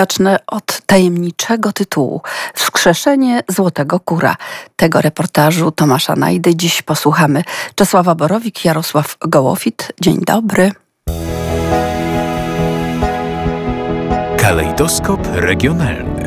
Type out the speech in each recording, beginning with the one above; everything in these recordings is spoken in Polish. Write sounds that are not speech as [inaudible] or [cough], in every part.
Zacznę od tajemniczego tytułu Wskrzeszenie Złotego Kura. Tego reportażu Tomasza Najdy dziś posłuchamy. Czesława Borowik, Jarosław Gołofit. Dzień dobry. Kalejdoskop regionalny.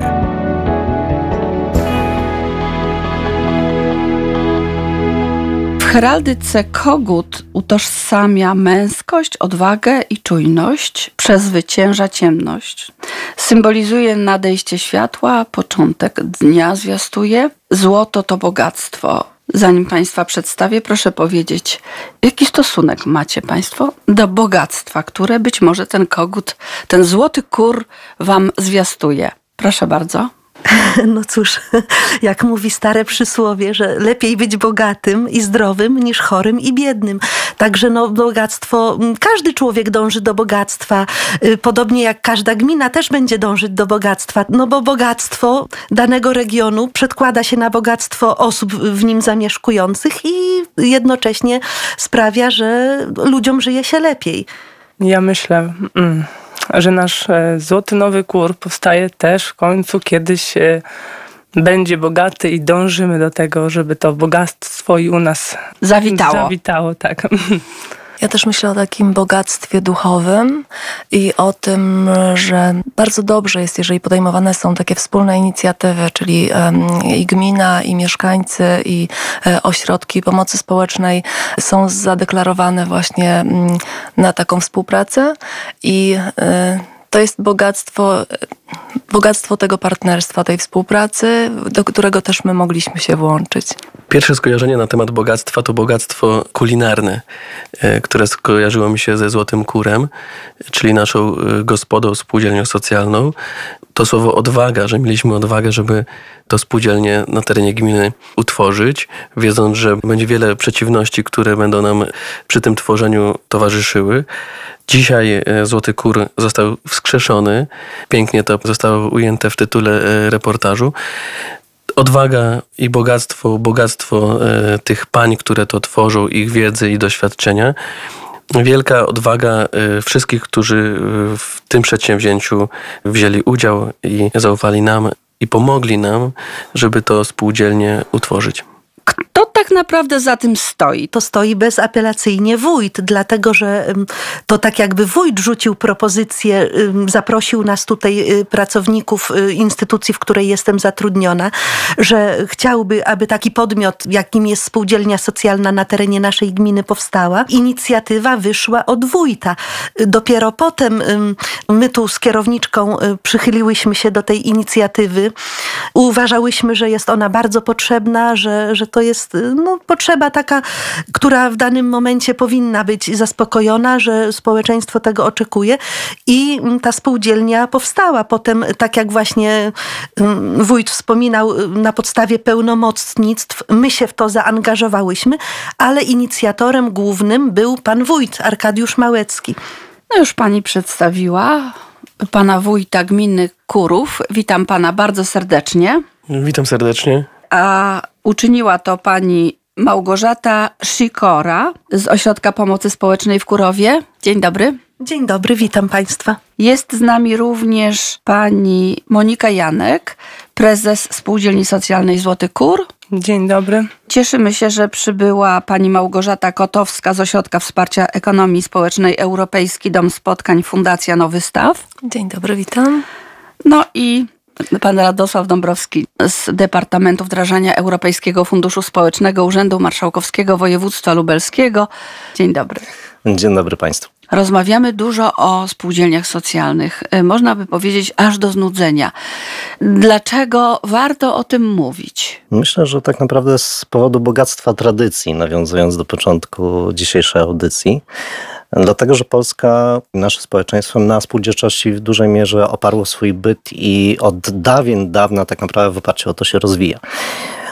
Heraldyce kogut utożsamia męskość, odwagę i czujność, przezwycięża ciemność. Symbolizuje nadejście światła, początek dnia zwiastuje. Złoto to bogactwo. Zanim Państwa przedstawię, proszę powiedzieć, jaki stosunek macie Państwo do bogactwa, które być może ten kogut, ten złoty kur Wam zwiastuje. Proszę bardzo. [laughs] No cóż, [laughs] jak mówi stare przysłowie, że lepiej być bogatym i zdrowym niż chorym i biednym. Także no, bogactwo, każdy człowiek dąży do bogactwa, y, podobnie jak każda gmina też będzie dążyć do bogactwa, no bo bogactwo danego regionu przedkłada się na bogactwo osób w nim zamieszkujących i jednocześnie sprawia, że ludziom żyje się lepiej. Ja myślę. Mm że nasz e, złoty nowy kur powstaje też w końcu kiedyś e, będzie bogaty i dążymy do tego, żeby to bogactwo i u nas zawitało. Zawitało, tak. [laughs] Ja też myślę o takim bogactwie duchowym i o tym, że bardzo dobrze jest, jeżeli podejmowane są takie wspólne inicjatywy, czyli i gmina, i mieszkańcy, i e, ośrodki pomocy społecznej są zadeklarowane właśnie mm, na taką współpracę i e, to jest bogactwo, bogactwo tego partnerstwa, tej współpracy, do którego też my mogliśmy się włączyć. Pierwsze skojarzenie na temat bogactwa to bogactwo kulinarne, e, które skojarzyło mi się ze Złotym Kurem, czyli naszą e, gospodą, spółdzielnią socjalną. To słowo odwaga, że mieliśmy odwagę, żeby to spółdzielnie na terenie gminy utworzyć, wiedząc, że będzie wiele przeciwności, które będą nam przy tym tworzeniu towarzyszyły. Dzisiaj e, Złoty Kur został wskrzeszony. Pięknie to zostało ujęte w tytule reportażu odwaga i bogactwo, bogactwo e, tych pań, które to tworzą, ich wiedzy i doświadczenia. Wielka odwaga e, wszystkich, którzy e, w tym przedsięwzięciu wzięli udział i zaufali nam i pomogli nam, żeby to spółdzielnie utworzyć. Kto tak naprawdę za tym stoi? To stoi bezapelacyjnie wójt, dlatego że to tak jakby wójt rzucił propozycję, zaprosił nas tutaj y, pracowników y, instytucji, w której jestem zatrudniona, że chciałby, aby taki podmiot, jakim jest spółdzielnia socjalna na terenie naszej gminy powstała. Inicjatywa wyszła od wójta. Dopiero potem my tu z kierowniczką y, przychyliłyśmy się do tej inicjatywy. Uważałyśmy, że jest ona bardzo potrzebna, że, że to jest no, potrzeba taka, która w danym momencie powinna być zaspokojona, że społeczeństwo tego oczekuje i ta spółdzielnia powstała. Potem, tak jak właśnie mm, wójt wspominał, na podstawie pełnomocnictw my się w to zaangażowałyśmy, ale inicjatorem głównym był pan wójt Arkadiusz Małecki. No już pani przedstawiła pana wójta gminy Kurów. Witam pana bardzo serdecznie. Witam serdecznie. A uczyniła to pani Małgorzata Sikora z Ośrodka Pomocy Społecznej w Kurowie. Dzień dobry. Dzień dobry, witam Państwa. Jest z nami również pani Monika Janek, prezes Spółdzielni Socjalnej Złoty Kur. Dzień dobry. Cieszymy się, że przybyła pani Małgorzata Kotowska z Ośrodka Wsparcia Ekonomii Społecznej Europejski Dom Spotkań Fundacja Nowy Staw. Dzień dobry, witam. No i Pan Radosław Dąbrowski z Departamentu Wdrażania Europejskiego Funduszu Społecznego Urzędu Marszałkowskiego Województwa Lubelskiego. Dzień dobry. Dzień dobry Państwu. Rozmawiamy dużo o spółdzielniach socjalnych. Y, można by powiedzieć aż do znudzenia. Dlaczego warto o tym mówić? Myślę, że tak naprawdę z powodu bogactwa tradycji, nawiązując do początku dzisiejszej audycji. Dlatego, że Polska, nasze społeczeństwo na spółdzielczości w dużej mierze oparło swój byt i od dawien dawna tak naprawdę w oparciu o to się rozwija.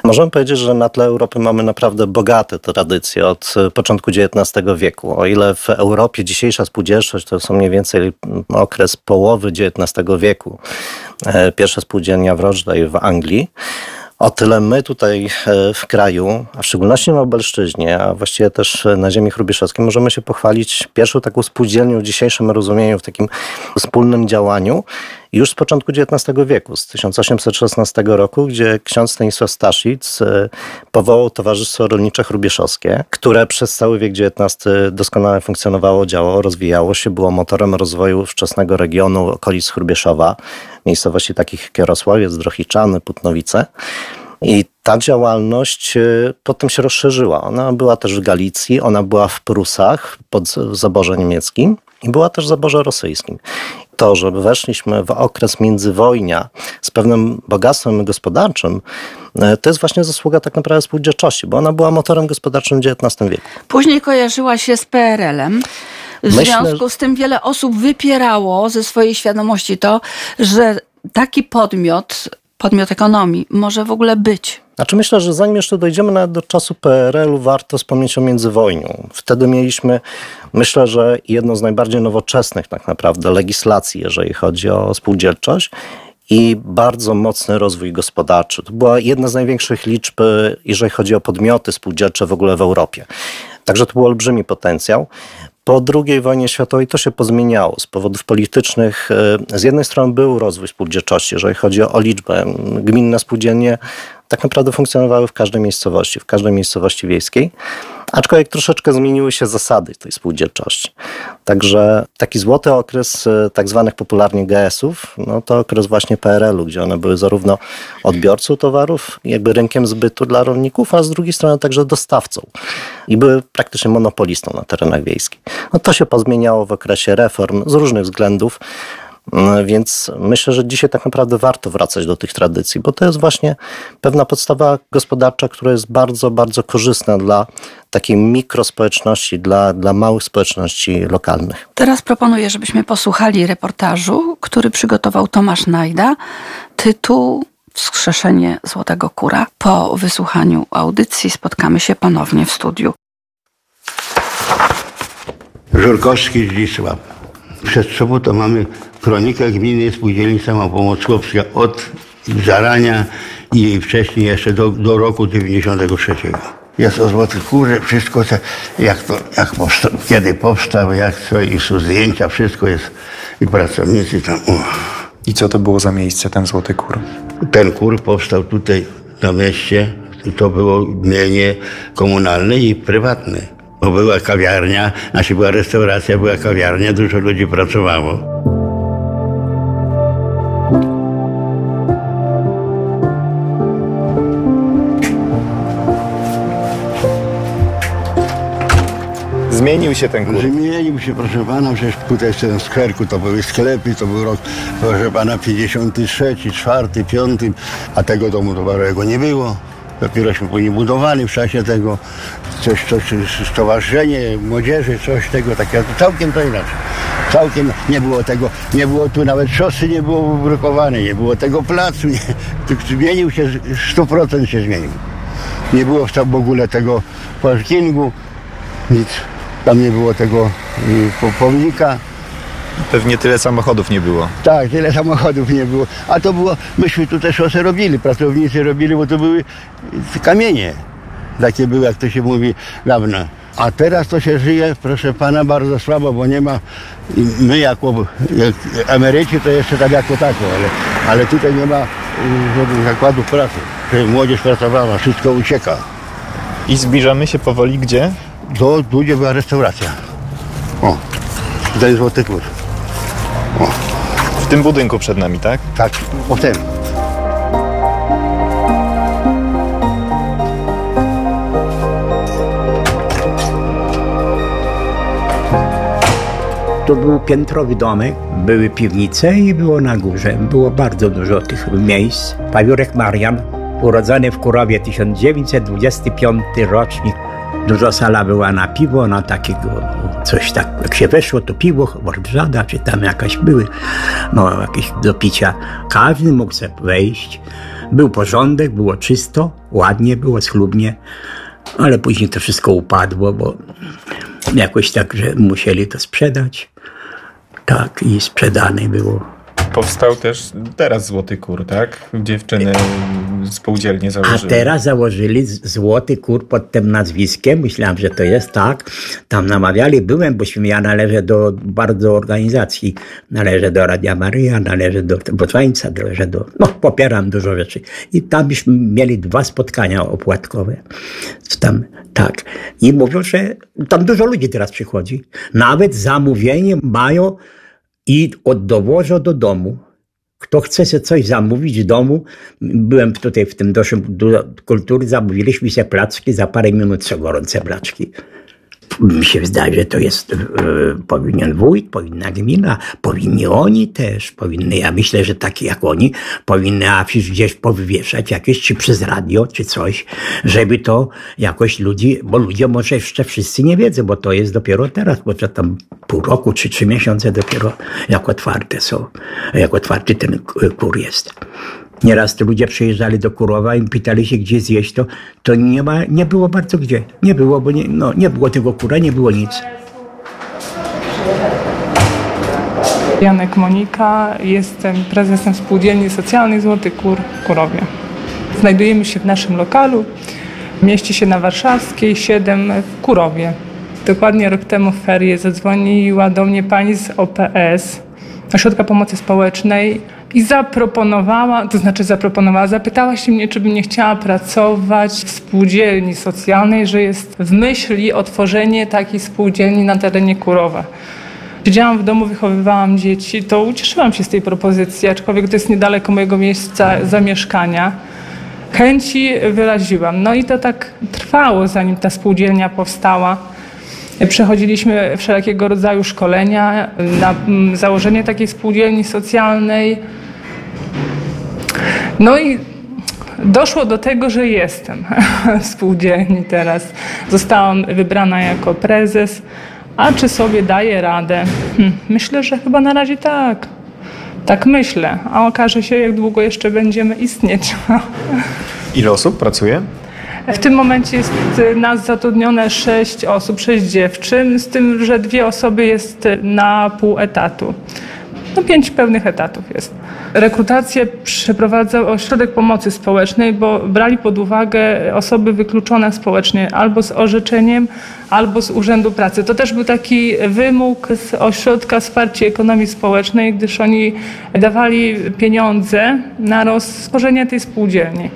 Możemy powiedzieć, że na tle Europy mamy naprawdę bogate tradycje od początku XIX wieku. O ile w Europie dzisiejsza spółdzielczość to są mniej więcej okres połowy XIX wieku, e, pierwsza spółdzielnia w Rochdale w Anglii, O tyle my tutaj e, w kraju, a w szczególności na Lubelszczyźnie, a właściwie też na ziemi chrubieszowskiej, możemy się pochwalić pierwszą taką spółdzielnią w dzisiejszym rozumieniu, w takim wspólnym działaniu, już z początku XIX wieku, z 1816 roku, gdzie ksiądz Stanisław Staszic e, powołał Towarzystwo Rolnicze Chrubieszowskie, które przez cały wiek XIX doskonale funkcjonowało, działało, rozwijało się, było motorem rozwoju wczesnego regionu okolic Chrubieszowa, miejscowości takich jak Jarosławiec, Drohiczany, Putnowice. I ta działalność e, potem się rozszerzyła. Ona była też w Galicji, ona była w Prusach pod zaborze niemieckim i była też w zaborze rosyjskim. To, że weszliśmy w okres międzywojnia z pewnym bogactwem gospodarczym, e, to jest właśnie zasługa tak naprawdę spółdzielczości, bo ona była motorem gospodarczym w XIX wieku. Później kojarzyła się z PRL-em. W Myślę, związku z tym wiele osób wypierało ze swojej świadomości to, że taki podmiot, podmiot ekonomii, może w ogóle być. Znaczy myślę, że zanim jeszcze dojdziemy nawet do czasu PRL-u, warto wspomnieć o międzywojniu. Wtedy mieliśmy, myślę, że jedną z najbardziej nowoczesnych tak naprawdę legislacji, jeżeli chodzi o spółdzielczość i bardzo mocny rozwój gospodarczy. To była jedna z największych liczb, jeżeli chodzi o podmioty spółdzielcze w ogóle w Europie. Także to był olbrzymi potencjał. Po II wojnie światowej to się pozmieniało z powodów politycznych. E, z jednej strony był rozwój spółdzielczości, jeżeli chodzi o liczbę. Gminne spółdzielnie tak naprawdę funkcjonowały w każdej miejscowości, w każdej miejscowości wiejskiej, aczkolwiek troszeczkę zmieniły się zasady tej spółdzielczości. Także taki złoty okres e, tak zwanych popularnie GS-ów, no to okres właśnie PRL-u, gdzie one były zarówno odbiorcą towarów, jakby rynkiem zbytu dla rolników, a z drugiej strony także dostawcą i były praktycznie monopolistą na terenach wiejskich. No to się pozmieniało w okresie reform z różnych względów. No, więc myślę, że dzisiaj tak naprawdę warto wracać do tych tradycji, bo to jest właśnie pewna podstawa gospodarcza, która jest bardzo, bardzo korzystna dla takiej mikrospołeczności, dla, dla małych społeczności lokalnych. Teraz proponuję, żebyśmy posłuchali reportażu, który przygotował Tomasz Najda. Tytuł Wskrzeszenie Złotego Kura. Po wysłuchaniu audycji spotkamy się ponownie w studiu. Żurkowski Zdzisław. Przed sobą to mamy kronikę gminy Spółdzielni Samopomoc Chłopska od zarania i wcześniej jeszcze do, do roku 93. Jest o Złoty Kurze, wszystko te, jak to, jak powsta, kiedy powstał, jak co i są zdjęcia, wszystko jest i pracownicy tam. O. I co to było za miejsce, ten Złoty Kur? Ten kur powstał tutaj na mieście. To było mienie komunalne i prywatne. Bo była kawiarnia, znaczy była restauracja, była kawiarnia, dużo ludzi pracowało. Zmienił się ten kur. Zmienił się, proszę pana, przecież tutaj w tym skwerku to były sklepy, to był rok, proszę pana, 53, 4, 5, a tego domu towarowego nie było. Dopierośmy później budowali w czasie tego coś, coś, stowarzyszenie młodzieży, coś tego takiego, całkiem to inaczej. Całkiem nie było tego, nie było tu nawet szosy, nie było wybrukowane, nie było tego placu, nie, zmienił się, 100% się zmienił. Nie było w ogóle tego parkingu, nic. Tam nie było tego y, pomnika. Pewnie tyle samochodów nie było. Tak, tyle samochodów nie było. A to było, myśmy tu też szosę robili, pracownicy robili, bo to były kamienie. Takie były, jak to się mówi, dawno. A teraz to się żyje, proszę pana, bardzo słabo, bo nie ma, my jako jak emeryci to jeszcze tak jako tako, ale, ale tutaj nie ma y, żadnych zakładów pracy. Młodzież pracowała, wszystko ucieka. I zbliżamy się powoli gdzie? Do, była restauracja. O, tutaj Złoty Kur. O, W tym budynku przed nami, tak? tak, potem. To był piętrowy domek, były piwnice i było na górze. Było bardzo dużo tych miejsc. Pawiurek Marian, urodzony w Kurowie 1925 rocznik. Dużo sala była na piwo, na takiego coś tak, jak się weszło, to piwo, worbrzada, czy tam jakaś były, no jakieś do picia. Każdy mógł sobie wejść. Był porządek, było czysto, ładnie było, schludnie, ale później to wszystko upadło, bo jakoś tak, że musieli to sprzedać. Tak, i sprzedane było. Powstał też teraz Złoty Kur, tak? Dziewczyny spółdzielnie A założyły. teraz założyli Złoty Kur pod tym nazwiskiem. Myślałem, że to jest tak. Tam namawiali, byłem, bo ja należę do bardzo organizacji. Należę do Radia Maryja, należę do Botwańca, należę do... No, popieram dużo rzeczy. I tam byśmy mieli dwa spotkania opłatkowe. Tam, tak. I mówią, że tam dużo ludzi teraz przychodzi. Nawet zamówienie mają i oddowożą do domu. Kto chce sobie coś zamówić w domu, byłem tutaj w tym domu kultury, zamówiliśmy sobie placki, za parę minut są gorące placzki. Mi się wydaje, że to jest, e, powinien wójt, powinna gmina, powinni oni też, powinny, ja myślę, że takie jak oni, powinny afisz gdzieś powywieszać jakieś, czy przez radio, czy coś, żeby to jakoś ludzi, bo ludzie może jeszcze wszyscy nie wiedzą, bo to jest dopiero teraz, bo to tam pół roku, czy trzy miesiące dopiero jak otwarte są, jak otwarty ten kur jest. Nieraz to ludzie przyjeżdżali do Kurowa i pytali się, gdzie zjeść, to, to nie, ma, nie było bardzo gdzie. Nie było, bo nie, no, nie było tego kura, nie było nic. Janek Monika, jestem prezesem Spółdzielni Socjalnej Złoty Kur w Kurowie. Znajdujemy się w naszym lokalu, mieści się na Warszawskiej 7 w Kurowie. Dokładnie rok temu w ferie zadzwoniła do mnie pani z OPS, Ośrodka Pomocy Społecznej i zaproponowała, to znaczy zaproponowała, zapytała się mnie, czy bym nie chciała pracować w spółdzielni socjalnej, że jest w myśli o tworzenie takiej spółdzielni na terenie Kurowa. Siedziałam w domu, wychowywałam dzieci, to ucieszyłam się z tej propozycji, aczkolwiek to jest niedaleko mojego miejsca zamieszkania. Chęci wyraziłam. No i to tak trwało, zanim ta spółdzielnia powstała. Przechodziliśmy wszelkiego rodzaju szkolenia na mm, założenie takiej spółdzielni socjalnej. No i doszło do tego, że jestem w [laughs] spółdzielni teraz. Zostałam wybrana jako prezes. A czy sobie daję radę? Hm, myślę, że chyba na razie tak. Tak myślę. A okaże się, jak długo jeszcze będziemy istnieć. [laughs] Ile osób pracuje? W tym momencie jest y, nas zatrudnione sześć osób, sześć dziewczyn, z tym, że dwie osoby jest na pół etatu. No pięć pełnych etatów jest. Rekrutację przeprowadzał Ośrodek Pomocy Społecznej, bo brali pod uwagę osoby wykluczone społecznie albo z orzeczeniem, albo z Urzędu Pracy. To też był taki wymóg z Ośrodka Wsparcia Ekonomii Społecznej, gdyż oni dawali pieniądze na roztworzenie tej spółdzielni.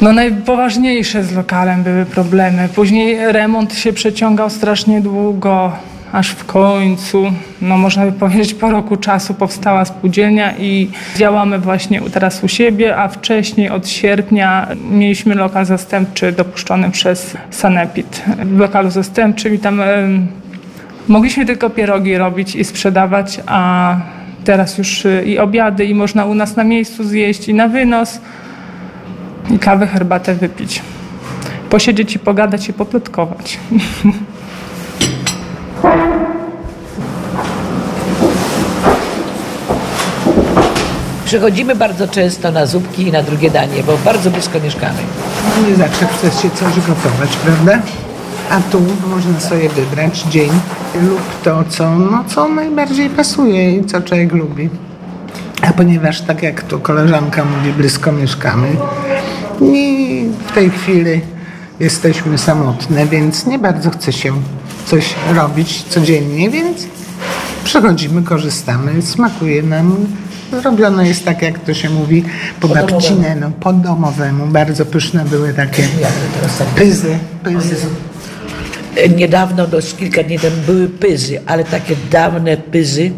No najpoważniejsze z lokalem były problemy. Później remont się przeciągał strasznie długo, aż w końcu, no można by powiedzieć po roku czasu powstała spółdzielnia i działamy właśnie teraz u siebie, a wcześniej od sierpnia mieliśmy lokal zastępczy dopuszczony przez Sanepid. W lokalu zastępczym i tam em, mogliśmy tylko pierogi robić i sprzedawać, a teraz już y, i obiady i można u nas na miejscu zjeść i na wynos i kawę, herbatę wypić. Posiedzieć i pogadać i poplotkować. [laughs] Przychodzimy bardzo często na zupki i na drugie danie, bo bardzo blisko mieszkamy. Nie zawsze chce się coś gotować, prawda? A tu można sobie wybrać dzień lub to, co, no, co najbardziej pasuje i co człowiek lubi. A ponieważ, tak jak tu koleżanka mówi, blisko mieszkamy i w tej chwili jesteśmy samotne, więc nie bardzo chce się coś robić codziennie, więc przychodzimy, korzystamy, smakuje nam. Robione jest tak, jak to się mówi, po babcinę, no, po domowemu. Bardzo pyszne były takie pyzy, pyzy. Niedawno, do kilka dni temu były pyzy, ale takie dawne pyzy,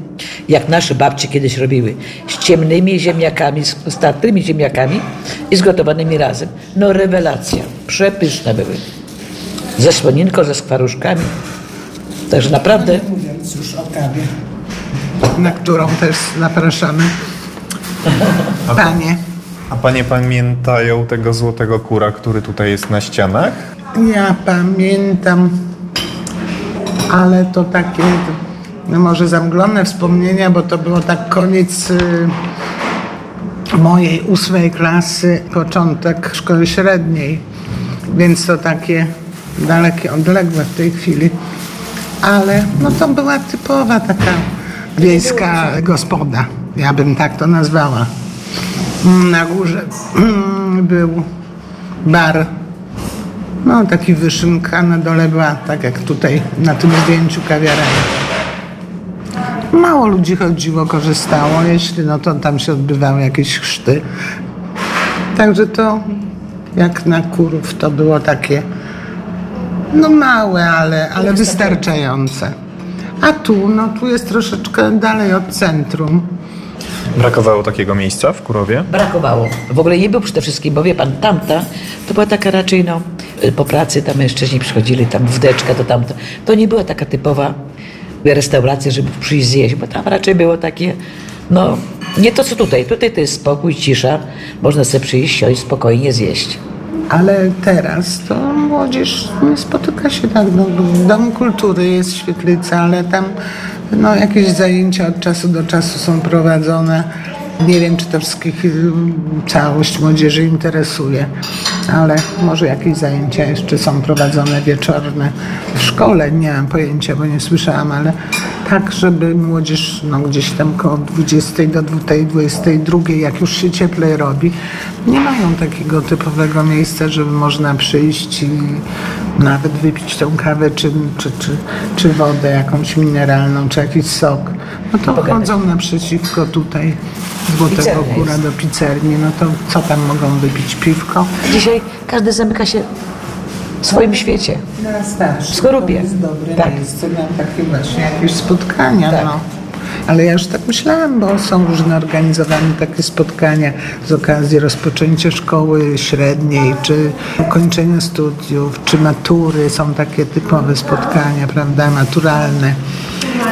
jak nasze babcie kiedyś robiły, z ciemnymi ziemniakami, z startymi ziemniakami i zgotowanymi razem. No rewelacja, przepyszne były. Ze słoninką, ze skwaruszkami. Także naprawdę Mówiąc już o kawie, na którą też zapraszamy. Panie, A panie pamiętają tego złotego kura, który tutaj jest na ścianach? ja pamiętam, ale to takie no może zamglone wspomnienia, bo to było tak koniec y, mojej ósmej klasy, początek szkoły średniej, więc to takie dalekie, odległe w tej chwili. Ale no to była typowa taka wiejska gospoda. Ja bym tak to nazwała. Na górze [clears throat] był bar, no taki wyszynka, na dole była, tak jak tutaj na tym zdjęciu, kawiarenia. Mało ludzi chodziło, korzystało, jeśli no to tam się odbywały jakieś chrzty. Także to jak na kurów to było takie no małe, ale, ale wystarczające. A tu, no tu jest troszeczkę dalej od centrum. Brakowało takiego miejsca w Kurowie? Brakowało. W ogóle nie było przede wszystkim, bo wie pan, tamta to była taka raczej, no, po pracy tam mężczyźni przychodzili, tam wdeczka, to tamto. To nie była taka typowa restauracja, żeby przyjść zjeść, bo tam raczej było takie, no, nie to co tutaj. Tutaj to jest spokój, cisza, można sobie przyjść, siąść, spokojnie zjeść. Ale teraz to młodzież nie spotyka się tak. No, Dom Kultury jest świetlica, ale tam no, jakieś zajęcia od czasu do czasu są prowadzone. Nie wiem, czy to wszystkich y, całość młodzieży interesuje, ale może jakieś zajęcia jeszcze są prowadzone wieczorne. W szkole nie mam pojęcia, bo nie słyszałam, ale tak, żeby młodzież no, gdzieś tam koło 20 do 22, jak już się cieplej robi, nie mają takiego typowego miejsca, żeby można przyjść i nawet wypić tą kawę, czy, czy, czy, czy wodę jakąś mineralną, czy jakiś sok. No to chodzą naprzeciwko tutaj Złotego jest. do pizzerni, no to co tam mogą wypić? Piwko? Dzisiaj każdy zamyka się w swoim świecie. W skorupie. To jest dobre Tak. miejsce na takie właśnie jakieś spotkania. Tak. No. Ale ja już tak myślałam, bo są różne organizowane takie spotkania z okazji rozpoczęcia szkoły średniej, czy ukończenia studiów, czy matury. Są takie typowe spotkania, prawda, maturalne.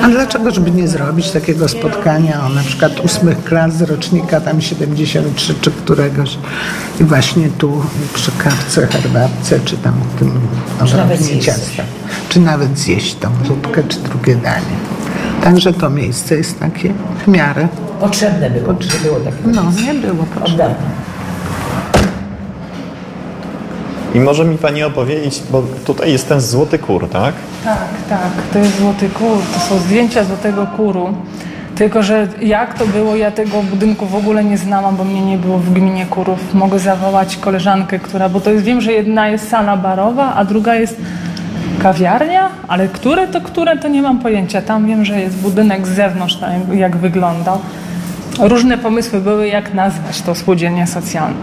A dlaczego, żeby nie zrobić takiego spotkania o na przykład ósmych klas z rocznika tam 73 czy któregoś i właśnie tu przy kawce, herbatce, czy tam tym nawet odrobinie zjeść ciasta. Czy nawet zjeść tą zupkę, czy drugie danie. Także to miejsce jest takie w miarę. Potrzebne było, nie było takiego No, nie było potrzebne. I może mi Pani opowiedzieć, bo tutaj jest ten złoty kur, tak? Tak, tak, to jest Złoty Kur, to są zdjęcia Złotego Kuru. Tylko, że jak to było, ja tego budynku w ogóle nie znałam, bo mnie nie było w gminie Kurów. Mogę zawołać koleżankę, która, bo to jest, wiem, że jedna jest sala barowa, a druga jest kawiarnia, ale które to które, to nie mam pojęcia. Tam wiem, że jest budynek z zewnątrz, jak wyglądał. Różne pomysły były, jak nazwać to spółdzielnię socjalną.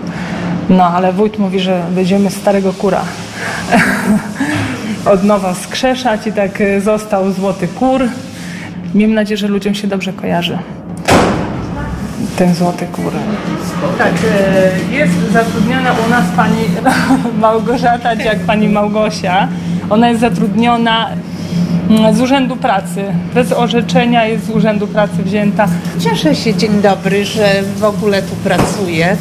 No, ale wójt mówi, że będziemy starego kura [laughs] od nowa skrzeszać i tak y, został Złoty Kur. Miejmy nadzieję, że ludziom się dobrze kojarzy ten Złoty Kur. Tak, y, jest zatrudniona u nas pani [laughs] Małgorzata, czy jak pani Małgosia. Ona jest zatrudniona mm, z Urzędu Pracy. Bez orzeczenia jest z Urzędu Pracy wzięta. Cieszę się, dzień dobry, że w ogóle tu pracuję,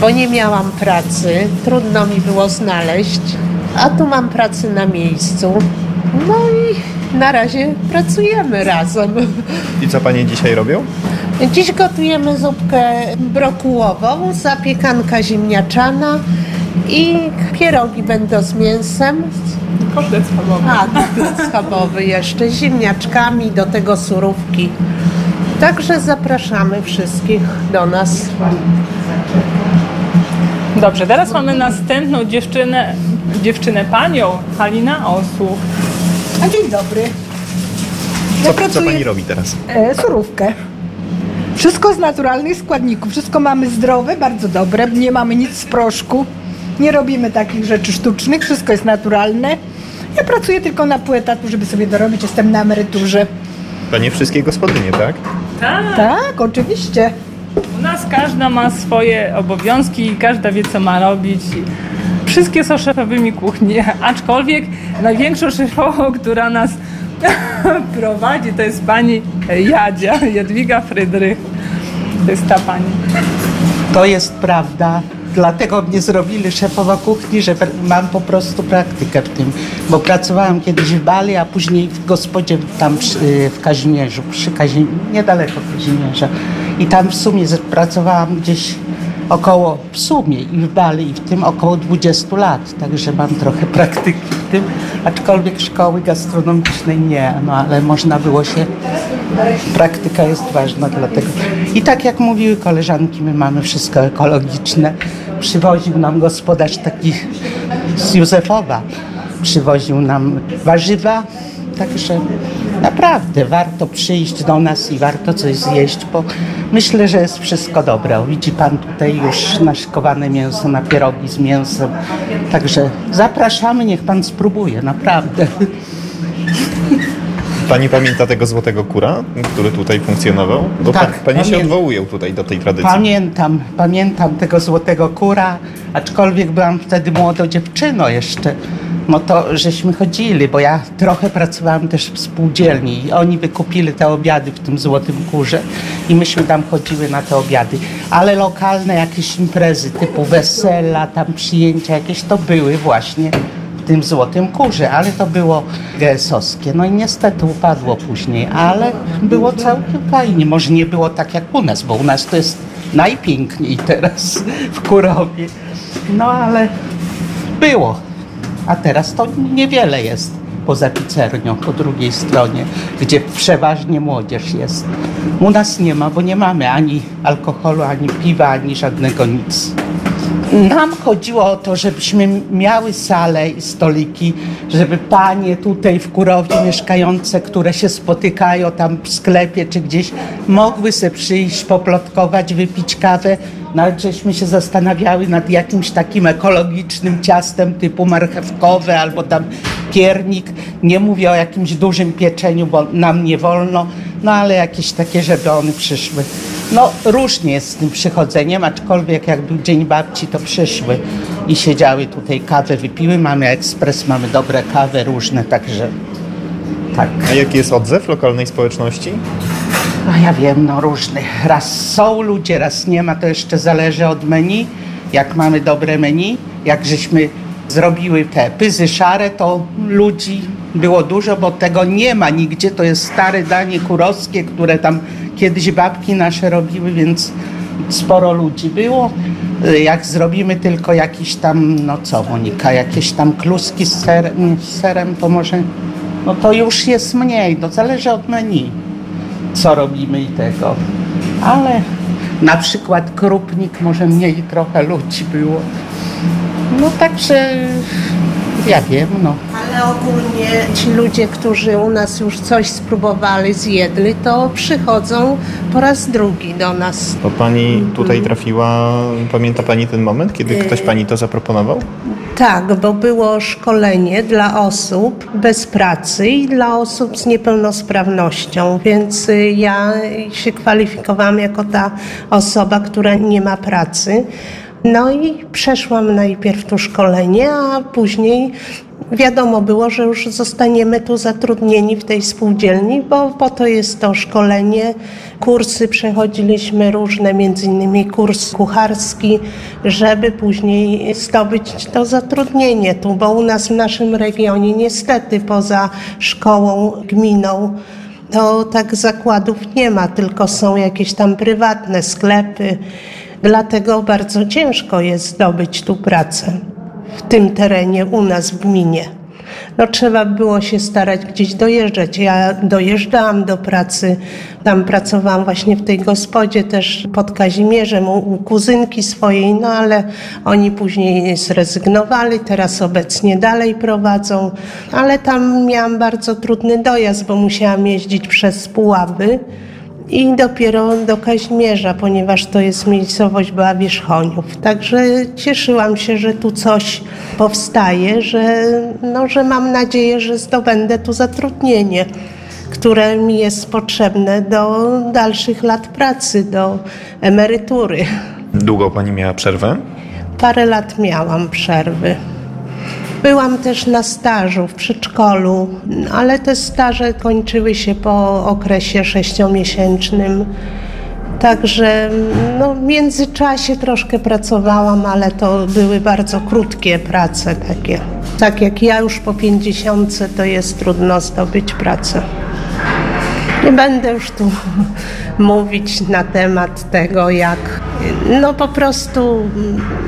bo nie miałam pracy, trudno mi było znaleźć, a tu mam pracę na miejscu. No i na razie pracujemy razem. I co Panie dzisiaj robią? Dziś gotujemy zupkę brokułową, zapiekanka ziemniaczana i pierogi będą z mięsem. Kotlet schabowy. A, kotlet schabowy jeszcze, z ziemniaczkami, do tego surówki. Także zapraszamy wszystkich do nas. Dobrze, teraz mamy następną dziewczynę, dziewczynę panią, Halina Osłuch. A dzień dobry. Co, co pracuję- Pani robi teraz? E, surówkę. Wszystko z naturalnych składników. Wszystko mamy zdrowe, bardzo dobre. Nie mamy nic z proszku. Nie robimy takich rzeczy sztucznych. Wszystko jest naturalne. Ja pracuję tylko na pół etatu, żeby sobie dorobić. Jestem na emeryturze. Panie wszystkie gospodynie, tak? Tak. Tak, oczywiście. U nas każda ma swoje obowiązki i każda wie, co ma robić. Wszystkie są szefowymi kuchni, [laughs] aczkolwiek największą szefową, która nas [laughs] prowadzi, to jest pani Jadzia, Jadwiga Frydrych. To jest ta pani. To jest prawda. Dlatego mnie zrobili szefowa kuchni, że mam po prostu praktykę w tym. Bo pracowałam kiedyś w Bali, a później w gospodzie tam przy, w Kazimierzu, przy Kazim, niedaleko Kazimierza. I tam w sumie pracowałam gdzieś około, w sumie i w Bali, i w tym około 20 lat. Także mam trochę praktyki. tym, aczkolwiek szkoły gastronomicznej nie, no ale można było się, praktyka jest ważna dlatego. I tak jak mówiły koleżanki, my mamy wszystko ekologiczne. Przywoził nam gospodarz taki z Józefowa, przywoził nam warzywa, Także naprawdę warto przyjść do nas i warto coś zjeść, bo myślę, że jest wszystko dobre. Widzi Pan tutaj już naszykowane mięso na pierogi z mięsem. Także zapraszamy, niech Pan spróbuje, naprawdę. Pani pamięta tego złotego kura, który tutaj funkcjonował? Bo Tak, pa, Pani się odwołują tutaj do tej tradycji. Pamiętam, pamiętam tego złotego kura, aczkolwiek byłam wtedy młodą dziewczyną jeszcze. No to żeśmy chodzili, bo ja trochę pracowałam też w spółdzielni i oni wykupili te obiady w tym złotym kurze i myśmy tam chodziły na te obiady. Ale lokalne jakieś imprezy typu wesela, tam przyjęcia jakieś to były właśnie w tym złotym kurze, ale to było GS-owskie. No i niestety upadło później, ale było całkiem fajnie. Może nie było tak jak u nas, bo u nas to jest najpiękniej teraz w Kurowie. No ale było. A teraz to niewiele jest poza pizzernią po drugiej stronie, gdzie przeważnie młodzież jest. U nas nie ma, bo nie mamy ani alkoholu, ani piwa, ani żadnego nic. Nam chodziło o to, żebyśmy miały salę i stoliki, żeby panie tutaj w Kurowie mieszkające, które się spotykają tam w sklepie czy gdzieś, mogły se przyjść, poplotkować, wypić kawę. Nawet żeśmy się zastanawiały nad jakimś takim ekologicznym ciastem typu marchewkowe albo tam piernik. Nie mówię o jakimś dużym pieczeniu, bo nam nie wolno, no ale jakieś takie, żeby one przyszły. No różnie jest z tym przychodzeniem, aczkolwiek jak był Dzień Babci, to przyszły i siedziały tutaj, kawę wypiły. Mamy ekspres, mamy dobre kawy różne, także tak. A jaki jest odzew lokalnej społeczności? A ja wiem, no różny. Raz są ludzie, raz nie ma, to jeszcze zależy od menu. Jak mamy dobre menu, jak żeśmy zrobiły te pyzy szare, to ludzi było dużo, bo tego nie ma nigdzie. To jest stare danie kurowskie, które tam kiedyś babki nasze robiły, więc sporo ludzi było. Jak zrobimy tylko jakiś tam, no co Monika, jakieś tam kluski z serem, z serem to może, no to już jest mniej, to zależy od menu co robimy i tego. Ale na przykład Krupnik może mniej trochę ludzi było. No także ja wiem, no. Ale ogólnie ci ludzie, którzy u nas już coś spróbowali, zjedli, to przychodzą po raz drugi do nas. To Pani tutaj trafiła, pamięta Pani ten moment, kiedy ktoś Pani to zaproponował? Tak, bo było szkolenie dla osób bez pracy i dla osób z niepełnosprawnością, więc y, ja się kwalifikowałam jako ta osoba, która nie ma pracy. No i przeszłam najpierw to szkolenie, a później wiadomo było, że już zostaniemy tu zatrudnieni w tej spółdzielni, bo po to jest to szkolenie. Kursy przechodziliśmy różne, między innymi kurs kucharski, żeby później zdobyć to zatrudnienie tu, bo u nas w naszym regionie niestety poza szkołą, gminą to tak zakładów nie ma, tylko są jakieś tam prywatne sklepy. Dlatego bardzo ciężko jest zdobyć tu pracę w tym terenie u nas w gminie. No trzeba było się starać gdzieś dojeżdżać. Ja dojeżdżałam do pracy, tam pracowałam właśnie w tej gospodzie też pod Kazimierzem u, kuzynki swojej, no ale oni później zrezygnowali, teraz obecnie dalej prowadzą, ale tam miałam bardzo trudny dojazd, bo musiałam jeździć przez Puławy i dopiero do Kaźmierza, ponieważ to jest miejscowość była Wierzchoniów. Także cieszyłam się, że tu coś powstaje, że, no, że mam nadzieję, że zdobędę tu zatrudnienie, które mi jest potrzebne do dalszych lat pracy, do emerytury. Długo Pani miała przerwę? Parę lat miałam przerwy. Byłam też na stażu w przedszkolu, ale te staże kończyły się po okresie sześciomiesięcznym. Także no, w międzyczasie troszkę pracowałam, ale to były bardzo krótkie prace takie. Tak jak ja już po pięćdziesiątce, to jest trudno zdobyć pracę. Nie będę już tu [laughs] mówić na temat tego, jak no po prostu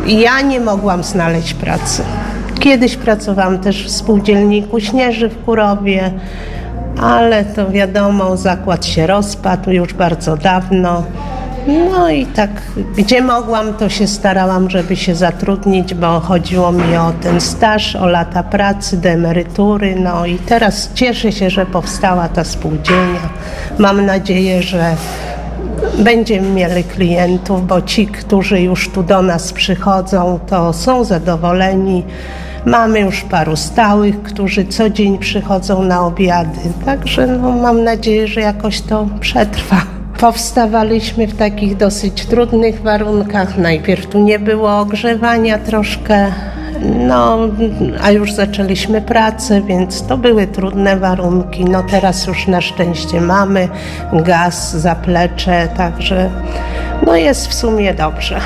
ja nie mogłam znaleźć pracy. Kiedyś pracowałam też w spółdzielniku Śnieży w Kurowie, ale to wiadomo, zakład się rozpadł już bardzo dawno. No i tak, gdzie mogłam, to się starałam, żeby się zatrudnić, bo chodziło mi o ten staż, o lata pracy, do emerytury. No i teraz cieszę się, że powstała ta spółdzielnia. Mam nadzieję, że będziemy mieli klientów, bo ci, którzy już tu do nas przychodzą, to są zadowoleni. Mamy już paru stałych, którzy co dzień przychodzą na obiady, także no, mam nadzieję, że jakoś to przetrwa. Powstawaliśmy w takich dosyć trudnych warunkach. Najpierw tu nie było ogrzewania troszkę, no, a już zaczęliśmy pracę, więc to były trudne warunki. No teraz już na szczęście mamy gaz, zaplecze, także no jest w sumie dobrze.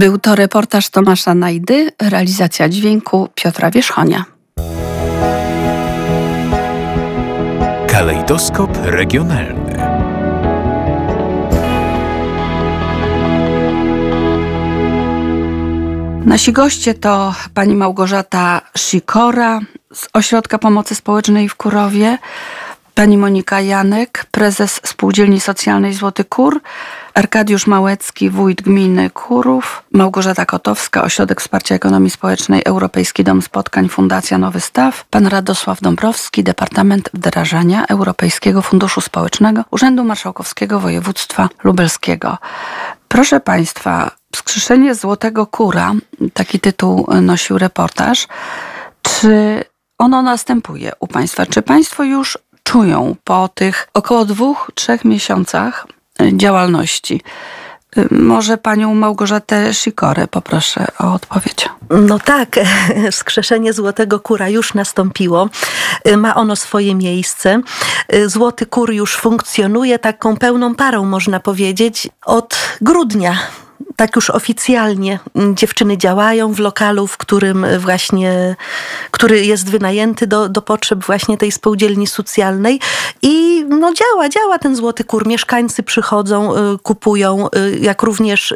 Był to reportaż Tomasza Najdy, realizacja dźwięku Piotra Wierzchonia. Kalejdoskop regionalny. Nasi goście to pani Małgorzata Sikora z Ośrodka Pomocy Społecznej w Kurowie, pani Monika Janek, prezes Spółdzielni Socjalnej Złoty Kur, Arkadiusz Małecki, wójt gminy Kurów, Małgorzata Kotowska, Ośrodek Wsparcia Ekonomii Społecznej, Europejski Dom Spotkań, Fundacja Nowy Staw, pan Radosław Dąbrowski, Departament Wdrażania Europejskiego Funduszu Społecznego Urzędu Marszałkowskiego Województwa Lubelskiego. Proszę Państwa, Wskrzeszenie Złotego Kura, taki tytuł nosił reportaż. Czy ono następuje u Państwa? Czy Państwo już czują po tych około dwóch, trzech miesiącach działalności. Może panią Małgorzatę Sikorę poproszę o odpowiedź. No tak, [laughs] skrzeszenie Złotego Kura już nastąpiło. Ma ono swoje miejsce. Złoty Kur już funkcjonuje taką pełną parą, można powiedzieć, od grudnia tak już oficjalnie dziewczyny działają w lokalu, w którym właśnie, który jest wynajęty do, do potrzeb właśnie tej spółdzielni socjalnej i no działa, działa ten Złoty Kur. Mieszkańcy przychodzą, y, kupują, y, jak również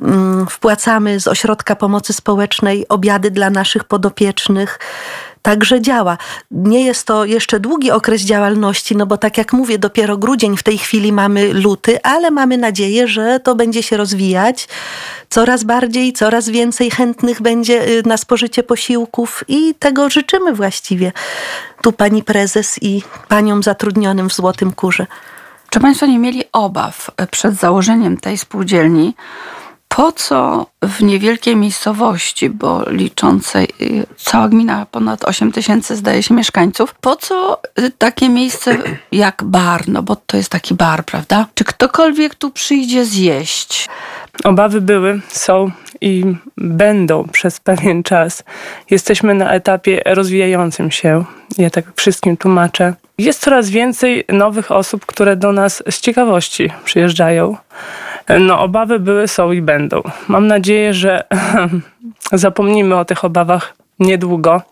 mm, wpłacamy z Ośrodka Pomocy Społecznej obiady dla naszych podopiecznych także działa. Nie jest to jeszcze długi okres działalności, no bo tak jak mówię, dopiero grudzień, w tej chwili mamy luty, ale mamy nadzieję, że to będzie się rozwijać. Coraz bardziej, coraz więcej chętnych będzie y, na spożycie posiłków i tego życzymy właściwie tu pani prezes i paniom zatrudnionym w Złotym Kurze. Czy Państwo nie mieli obaw przed założeniem tej spółdzielni? Po co w niewielkiej miejscowości, bo liczącej y, cała gmina ponad 8 tysięcy zdaje się mieszkańców, po co y, takie miejsce [clears throat] jak bar, no bo to jest taki bar, prawda? Czy ktokolwiek tu przyjdzie zjeść? Obawy były, są i będą przez pewien czas. Jesteśmy na etapie rozwijającym się. Ja tak wszystkim tłumaczę. Jest coraz więcej nowych osób, które do nas z ciekawości przyjeżdżają. No, obawy były, są i będą. Mam nadzieję, że [laughs] zapomnimy o tych obawach niedługo,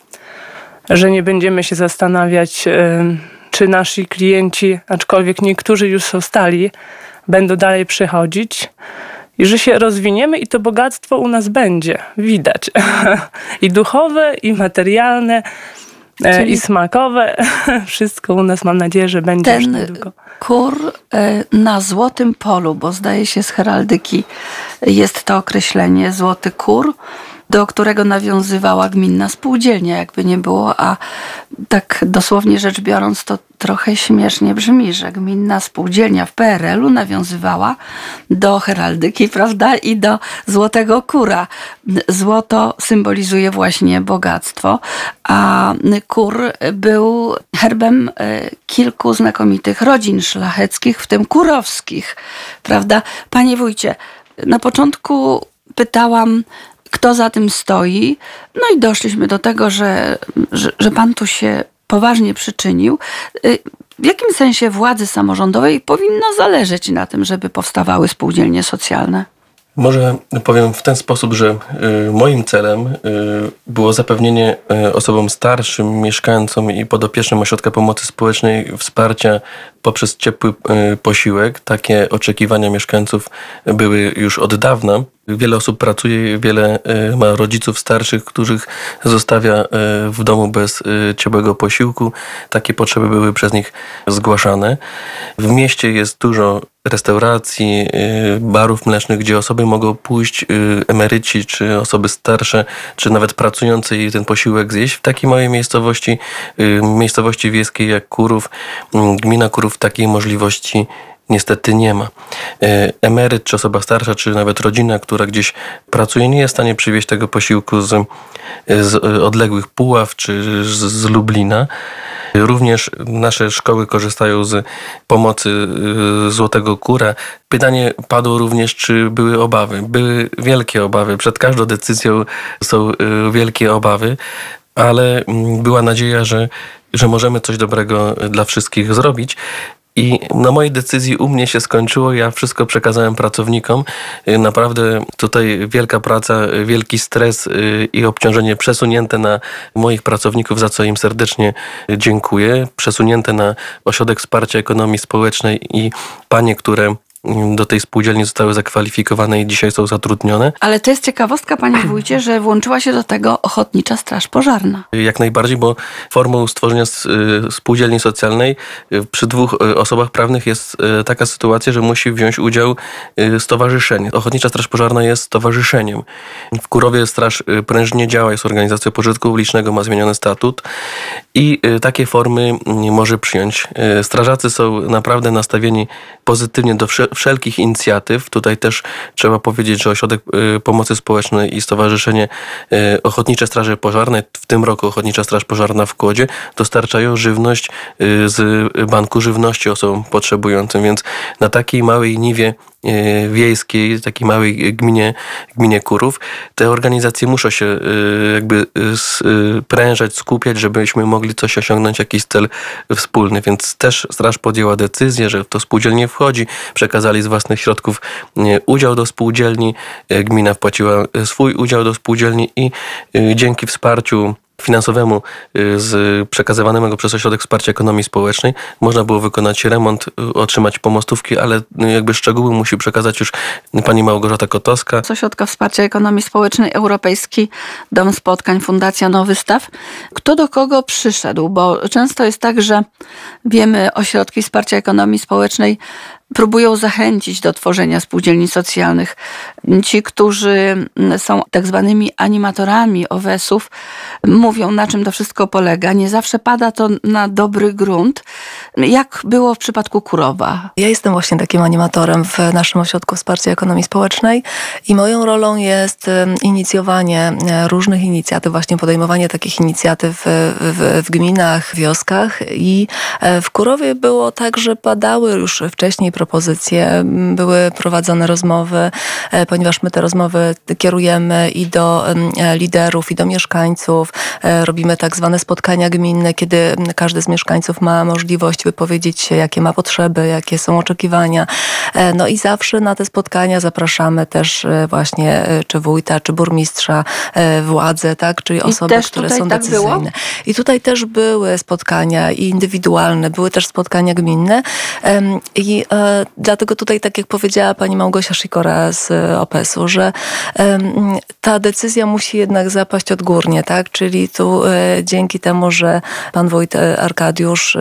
że nie będziemy się zastanawiać, czy nasi klienci, aczkolwiek niektórzy już są stali, będą dalej przychodzić i że się rozwiniemy i to bogactwo u nas będzie, widać. [laughs] I duchowe, i materialne, Czyli... i smakowe. [laughs] Wszystko u nas mam nadzieję, że będzie Ten niedługo. Kur e, na złotym polu, bo zdaje się z heraldyki jest to określenie złoty kur do którego nawiązywała gminna spółdzielnia, jakby nie było, a tak dosłownie rzecz biorąc, to trochę śmiesznie brzmi, że gminna spółdzielnia w PRL-u nawiązywała do heraldyki, [laughs] prawda, i do złotego kura. Złoto symbolizuje właśnie bogactwo, a kur był herbem e, kilku znakomitych rodzin szlacheckich, w tym kurowskich, prawda. Panie wójcie, na początku pytałam, kto za tym stoi. No i doszliśmy do tego, że, że, że pan tu się poważnie przyczynił. Y, w jakim sensie władzy samorządowej powinno zależeć na tym, żeby powstawały spółdzielnie socjalne? Może powiem w ten sposób, że y, moim celem y, było zapewnienie osobom starszym, mieszkańcom i podopiecznym ośrodka pomocy społecznej wsparcia poprzez ciepły posiłek. Takie oczekiwania mieszkańców były już od dawna. Wiele osób pracuje, wiele ma rodziców starszych, których zostawia w domu bez ciepłego posiłku. Takie potrzeby były przez nich zgłaszane. W mieście jest dużo restauracji, barów mlecznych, gdzie osoby mogą pójść, emeryci, czy osoby starsze, czy nawet pracujące i ten posiłek zjeść. W takiej małej miejscowości, miejscowości wiejskiej jak Kurów, gmina Kurów takiej możliwości niestety nie ma. Emeryt, czy osoba starsza, czy nawet rodzina, która gdzieś pracuje, nie jest w stanie przywieźć tego posiłku z, z odległych Puław, czy z, z Lublina. Również nasze szkoły korzystają z pomocy y, Złotego Kura. Pytanie padło również, czy były obawy. Były wielkie obawy. Przed każdą decyzją są y, wielkie obawy, ale mm, była nadzieja, że że możemy coś dobrego dla wszystkich zrobić. I na mojej decyzji u mnie się skończyło. Ja wszystko przekazałem pracownikom. Y, naprawdę tutaj wielka praca, wielki stres i obciążenie przesunięte na moich pracowników, za co im serdecznie dziękuję. Przesunięte na Ośrodek Wsparcia Ekonomii Społecznej i panie, które do tej spółdzielni zostały zakwalifikowane i dzisiaj są zatrudnione. Ale to jest ciekawostka, panie [clears throat] wójcie, że włączyła się do tego Ochotnicza Straż Pożarna. Jak najbardziej, bo formą stworzenia y, spółdzielni socjalnej y, przy dwóch y, osobach prawnych jest taka sytuacja, że musi wziąć udział stowarzyszenie. Ochotnicza Straż Pożarna jest stowarzyszeniem. W Kurowie Straż prężnie działa, jest organizacją pożytku publicznego, ma zmieniony statut i takie formy może przyjąć. Strażacy są naprawdę nastawieni pozytywnie do wszelkich inicjatyw. Tutaj też trzeba powiedzieć, że Ośrodek y, Pomocy Społecznej i Stowarzyszenie y, Ochotnicze Straże Pożarne, w tym roku Ochotnicza Straż Pożarna w Kłodzie, dostarczają żywność y, z Banku Żywności osobom potrzebującym, więc na takiej małej niwie wiejskiej, takiej małej gminie, gminie Kurów, te organizacje muszą się e, jakby sprężać, skupiać, żebyśmy mogli coś osiągnąć, jakiś cel wspólny. Więc też Straż podjęła decyzję, że to spółdzielnie wchodzi, przekazali z własnych środków e, udział do spółdzielni, gmina wpłaciła swój udział do spółdzielni i dzięki wsparciu finansowemu y, z przekazywanego przez Ośrodek Wsparcia Ekonomii Społecznej można było wykonać remont, y, otrzymać pomostówki, ale y, jakby szczegóły musi przekazać już pani Małgorzata Kotowska. Z Ośrodka Wsparcia Ekonomii Społecznej Europejski Dom Spotkań Fundacja Nowy Staw. Kto do kogo przyszedł? Bo często jest tak, że wiemy ośrodki wsparcia ekonomii społecznej próbują zachęcić do tworzenia spółdzielni socjalnych. Ci, którzy są tak zwanymi animatorami OWES-ów, mówią, na czym to wszystko polega. Nie zawsze pada to na dobry grunt. Jak było w przypadku Kurowa? Ja jestem właśnie takim animatorem w naszym ośrodku wsparcia ekonomii społecznej i moją rolą jest inicjowanie e, różnych inicjatyw, właśnie podejmowanie takich inicjatyw w, w gminach, wioskach i e, w Kurowie było tak, że padały już wcześniej propozycje, były prowadzone rozmowy, e, ponieważ my te rozmowy kierujemy i do liderów, i do mieszkańców. E, robimy tak zwane spotkania gminne, kiedy każdy z mieszkańców ma możliwość wypowiedzieć się, jakie ma potrzeby, jakie są oczekiwania. E, no i zawsze na te spotkania zapraszamy też właśnie czy wójta, czy burmistrza, władze, tak, czyli osoby, które są tak decyzyjne. Było? I tutaj też były spotkania indywidualne, były też spotkania gminne i dlatego tutaj, tak jak powiedziała pani Małgosia Szykora z e, OPS-u, że ta decyzja musi jednak zapaść odgórnie, tak? Czyli tu e, dzięki temu, że pan wójt e, Arkadiusz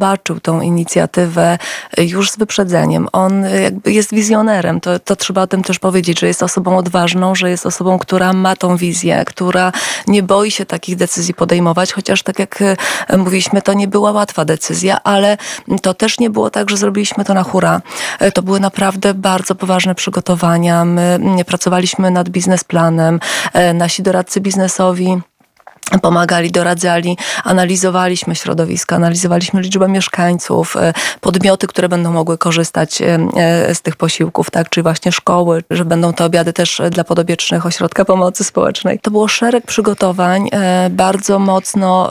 zobaczył tą inicjatywę już z wyprzedzeniem. On jakby jest wizjonerem. To, to trzeba o tym też powiedzieć, że jest osobą odważną, że jest osobą, która ma tą wizję, która nie boi się takich decyzji podejmować, chociaż tak jak mówiliśmy, to nie była łatwa decyzja, ale to też nie było tak, że zrobiliśmy to na hura to były naprawdę bardzo poważne przygotowania. My pracowaliśmy nad biznesplanem. Nasi doradcy biznesowi pomagali, doradzali, analizowaliśmy środowisko, analizowaliśmy liczbę mieszkańców, e, podmioty, które będą mogły korzystać e, e, z tych posiłków, tak, czy właśnie szkoły, że będą to obiady też dla podobiecznych ośrodka pomocy społecznej. To było szereg przygotowań, bardzo mocno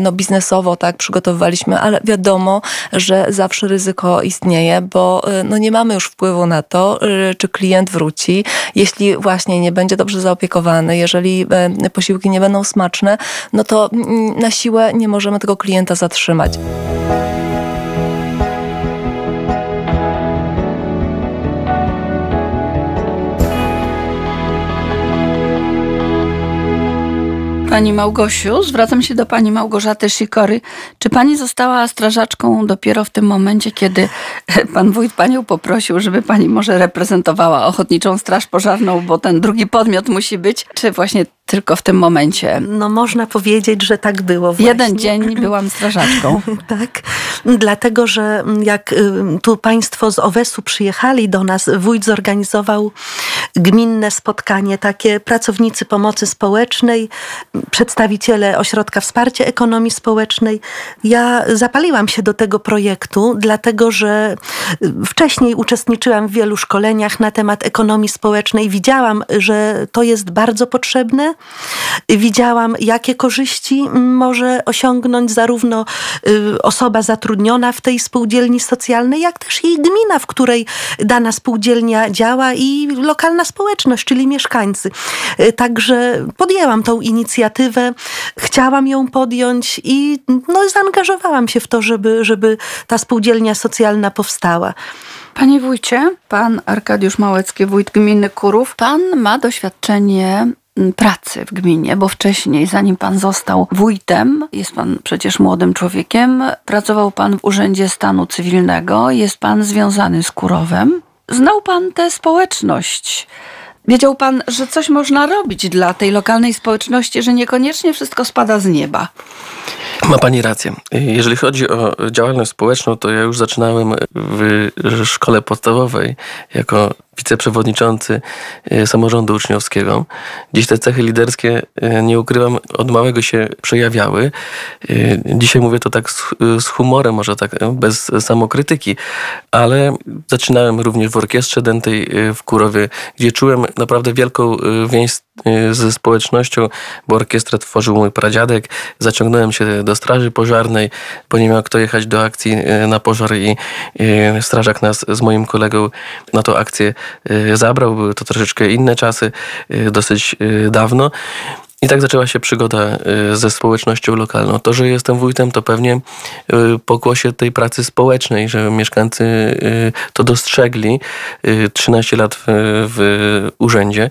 no, biznesowo tak? Przygotowywaliśmy, ale wiadomo, że zawsze ryzyko istnieje, bo no, nie mamy już wpływu na to, czy klient wróci, jeśli właśnie nie będzie dobrze zaopiekowany, jeżeli posiłki nie będą będą smaczne, no to mm, na siłę nie możemy tego klienta zatrzymać. Pani Małgosiu, zwracam się do Pani Małgorzaty Sikory. Czy Pani została strażaczką dopiero w tym momencie, kiedy [laughs] Pan Wójt Panią poprosił, żeby Pani może reprezentowała Ochotniczą Straż Pożarną, bo ten drugi podmiot musi być? Czy właśnie tylko w tym momencie. No można powiedzieć, że tak było właśnie. Jeden dzień [clears throat] byłam strażaczką. tak, dlatego, że jak y, tu państwo z Owesu przyjechali do nas, wójt zorganizował gminne spotkanie, takie pracownicy pomocy społecznej, przedstawiciele Ośrodka Wsparcia Ekonomii Społecznej. Ja zapaliłam się do tego projektu, dlatego, że y, wcześniej uczestniczyłam w wielu szkoleniach na temat ekonomii społecznej. Widziałam, że to jest bardzo potrzebne Widziałam, jakie korzyści może osiągnąć zarówno y, osoba zatrudniona w tej spółdzielni socjalnej, jak też i gmina, w której dana spółdzielnia działa i lokalna społeczność, czyli mieszkańcy. Y, także podjęłam tą inicjatywę, chciałam ją podjąć i no, zaangażowałam się w to, żeby, żeby ta spółdzielnia socjalna powstała. Panie wójcie, pan Arkadiusz Małecki, wójt gminy Kurów, pan ma doświadczenie pracy w gminie, bo wcześniej, zanim pan został wójtem, jest pan przecież młodym człowiekiem, pracował pan w Urzędzie Stanu Cywilnego, jest pan związany z Kurowem. Znał pan tę społeczność. Wiedział pan, że coś można robić dla tej lokalnej społeczności, że niekoniecznie wszystko spada z nieba. Ma Pani rację. Jeżeli chodzi o działalność społeczną, to ja już zaczynałem w szkole podstawowej jako wiceprzewodniczący e, samorządu uczniowskiego. Dziś te cechy liderskie, e, nie ukrywam, od małego się przejawiały. E, dzisiaj mówię to tak z, humorem, może tak bez samokrytyki, ale zaczynałem również w orkiestrze dętej w Kurowie, gdzie czułem naprawdę wielką więź ze społecznością, bo orkiestrę tworzył mój pradziadek. Zaciągnąłem się do straży pożarnej, bo nie miał kto jechać do akcji na pożar i strażak nas z moim kolegą na tą akcję Y, zabrał. Były to troszeczkę inne czasy, dosyć dawno. I tak zaczęła się przygoda ze społecznością lokalną. To, że jestem wójtem, to pewnie pokłosie tej pracy społecznej, że mieszkańcy to dostrzegli. 13 lat w, w urzędzie.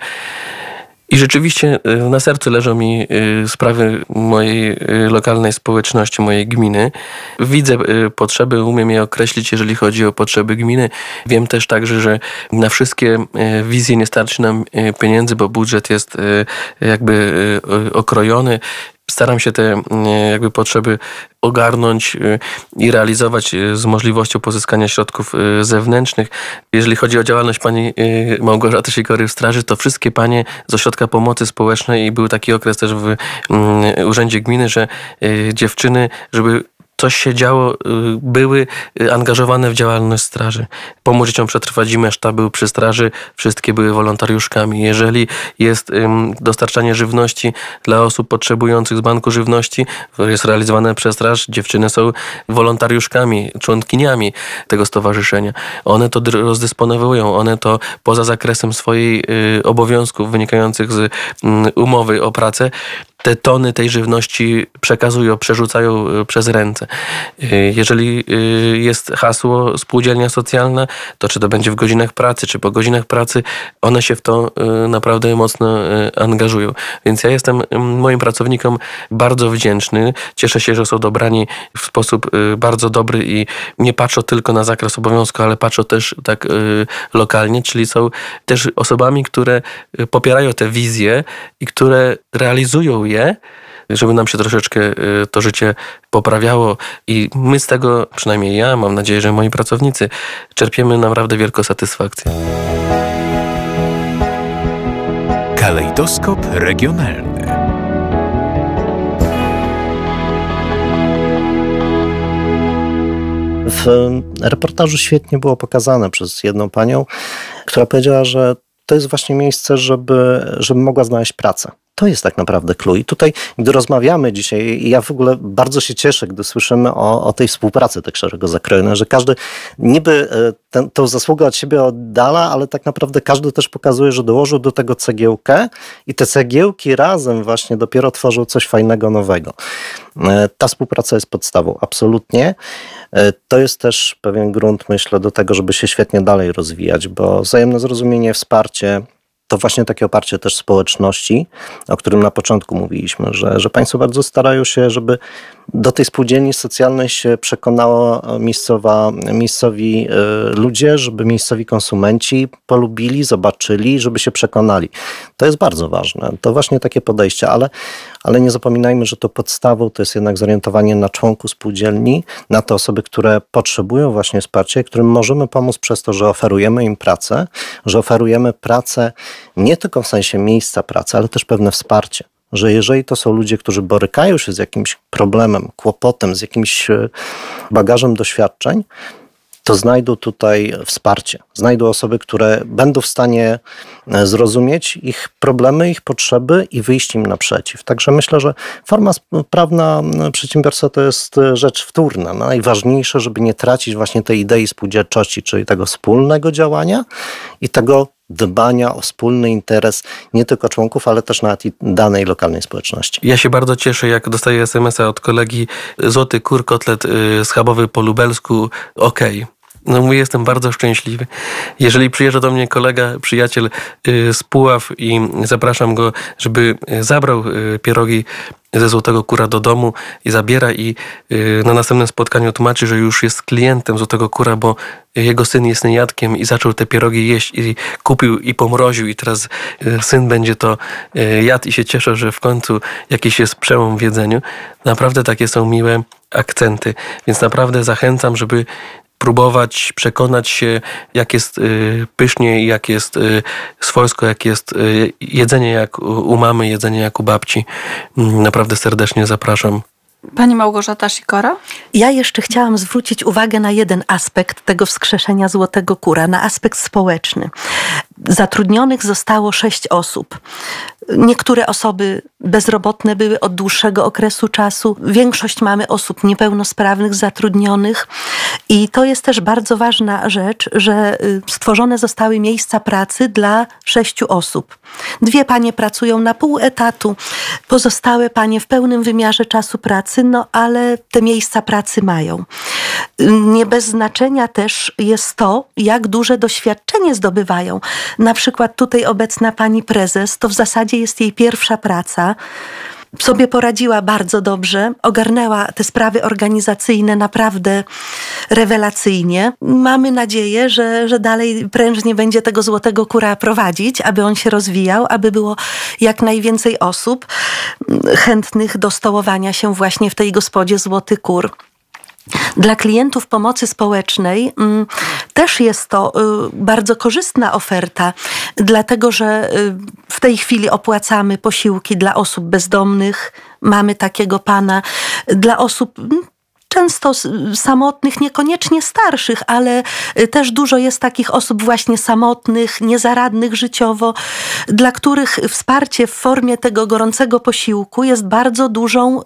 I rzeczywiście y, na sercu leżą mi y, sprawy mojej y, lokalnej społeczności, mojej gminy. Widzę potrzeby, umiem je określić, jeżeli chodzi o potrzeby gminy. Wiem też także, że na wszystkie wizje nie starczy nam pieniędzy, bo budżet jest jakby okrojony staram się te mm, jakby potrzeby ogarnąć y, i realizować y, z możliwością pozyskania środków zewnętrznych. Jeżeli chodzi o działalność pani Małgorzaty Sikory w Straży, to wszystkie panie z Ośrodka Pomocy Społecznej i był taki okres też w mm, Urzędzie Gminy, że dziewczyny, żeby coś się działo, y, były y, angażowane w działalność straży. Pomóż dzieciom przetrwać zimę, sztab był przy straży, wszystkie były wolontariuszkami. Jeżeli jest dostarczanie żywności dla osób potrzebujących z Banku Żywności, jest realizowane przez straż, dziewczyny są wolontariuszkami, członkiniami tego stowarzyszenia. One to rozdysponowują, one to poza zakresem swoich y, obowiązków wynikających z umowy o pracę te tony tej żywności przekazują, przerzucają e, przez ręce. E, jeżeli e, jest hasło spółdzielnia socjalna, to czy to będzie w godzinach pracy, czy po godzinach pracy, one się w to naprawdę mocno angażują. Więc ja jestem moim pracownikom bardzo wdzięczny. Cieszę się, że są dobrani w sposób bardzo dobry i nie patrzą tylko na zakres obowiązku, ale patrzą też tak lokalnie, czyli są też osobami, które popierają te wizje i które realizują je, żeby nam się troszeczkę y, to życie poprawiało i my z tego, przynajmniej ja, mam nadzieję, że moi pracownicy, czerpiemy naprawdę wielką satysfakcję. Kalejdoskop regionalny. W reportażu świetnie było pokazane przez jedną panią, która powiedziała, że to jest właśnie miejsce, żeby, żeby mogła znaleźć pracę to jest tak naprawdę clue. I tutaj, gdy rozmawiamy dzisiaj, ja w ogóle bardzo się cieszę, gdy słyszymy o, o tej współpracy tak szeroko zakrojonej, że każdy niby e, ten, tą zasługę od siebie oddala, ale tak naprawdę każdy też pokazuje, że dołożył do tego cegiełkę i te cegiełki razem właśnie dopiero tworzą coś fajnego, nowego. E, ta współpraca jest podstawą, absolutnie. E, to jest też pewien grunt, myślę, do tego, żeby się świetnie dalej rozwijać, bo wzajemne zrozumienie, wsparcie, to właśnie takie oparcie też społeczności, o którym na początku mówiliśmy, że, że państwo bardzo starają się, żeby do tej spółdzielni socjalnej się przekonało miejscowa, miejscowi e, ludzie, żeby miejscowi konsumenci polubili, zobaczyli, żeby się przekonali. To jest bardzo ważne. To właśnie takie podejście, ale, ale nie zapominajmy, że to podstawą to jest jednak zorientowanie na członku spółdzielni, na te osoby, które potrzebują właśnie wsparcia, którym możemy pomóc przez to, że oferujemy im pracę, że oferujemy pracę nie tylko w sensie miejsca pracy, ale też pewne wsparcie że jeżeli to są ludzie, którzy borykają się z jakimś problemem, kłopotem, z jakimś e, bagażem doświadczeń, to znajdą tutaj wsparcie. Znajdą osoby, które będą w stanie e, zrozumieć ich problemy, ich potrzeby i wyjść im naprzeciw. Także myślę, że forma prawna przedsiębiorstwa to jest e, rzecz wtórna. Najważniejsze, żeby nie tracić właśnie tej idei spółdzielczości, czyli tego wspólnego działania i tego dbania o wspólny interes nie tylko członków, ale też nawet i danej lokalnej społeczności. Ja się bardzo cieszę, jak dostaję SMS-a od kolegi Złoty Kur Kotlet y, schabowy po lubelsku, okej. Okay. No mówię, jestem bardzo szczęśliwy. Jeżeli przyjeżdża do mnie kolega, przyjaciel y, z Puław i zapraszam go, żeby zabrał y, pierogi ze Złotego Kura do domu i zabiera i y, na następnym spotkaniu tłumaczy, że już jest klientem Złotego Kura, bo jego syn jest niejadkiem i zaczął te pierogi jeść i kupił i pomroził i teraz y, syn będzie to y, jadł i się cieszę, że w końcu jakiś jest przełom w jedzeniu. Naprawdę takie są miłe akcenty, więc naprawdę zachęcam, żeby próbować przekonać się, jak jest y, pysznie, jak jest y, swojsko, jak jest y, jedzenie jak u mamy, jedzenie jak u babci. Mm, naprawdę serdecznie zapraszam. Pani Małgorzata Sikora? Ja jeszcze chciałam zwrócić uwagę na jeden aspekt tego wskrzeszenia Złotego Kura, na aspekt społeczny. Zatrudnionych zostało sześć osób. Niektóre osoby bezrobotne były od dłuższego okresu czasu. Większość mamy osób niepełnosprawnych zatrudnionych. I to jest też bardzo ważna rzecz, że y, stworzone zostały miejsca pracy dla sześciu osób. Dwie panie pracują na pół etatu, pozostałe panie w pełnym wymiarze czasu pracy, no ale te miejsca pracy mają. Nie bez znaczenia też jest to, jak duże doświadczenie zdobywają. Na przykład tutaj obecna pani prezes, to w zasadzie jest jej pierwsza praca sobie poradziła bardzo dobrze, ogarnęła te sprawy organizacyjne naprawdę rewelacyjnie. Mamy nadzieję, że, że dalej prężnie będzie tego złotego kura prowadzić, aby on się rozwijał, aby było jak najwięcej osób chętnych do stołowania się właśnie w tej gospodzie Złoty Kur. Dla klientów pomocy społecznej mm, też jest to y, bardzo korzystna oferta, dlatego że y, w tej chwili opłacamy posiłki dla osób bezdomnych. Mamy takiego pana dla osób mm, często samotnych, niekoniecznie starszych, ale y, też dużo jest takich osób właśnie samotnych, niezaradnych życiowo, dla których wsparcie w formie tego gorącego posiłku jest bardzo dużą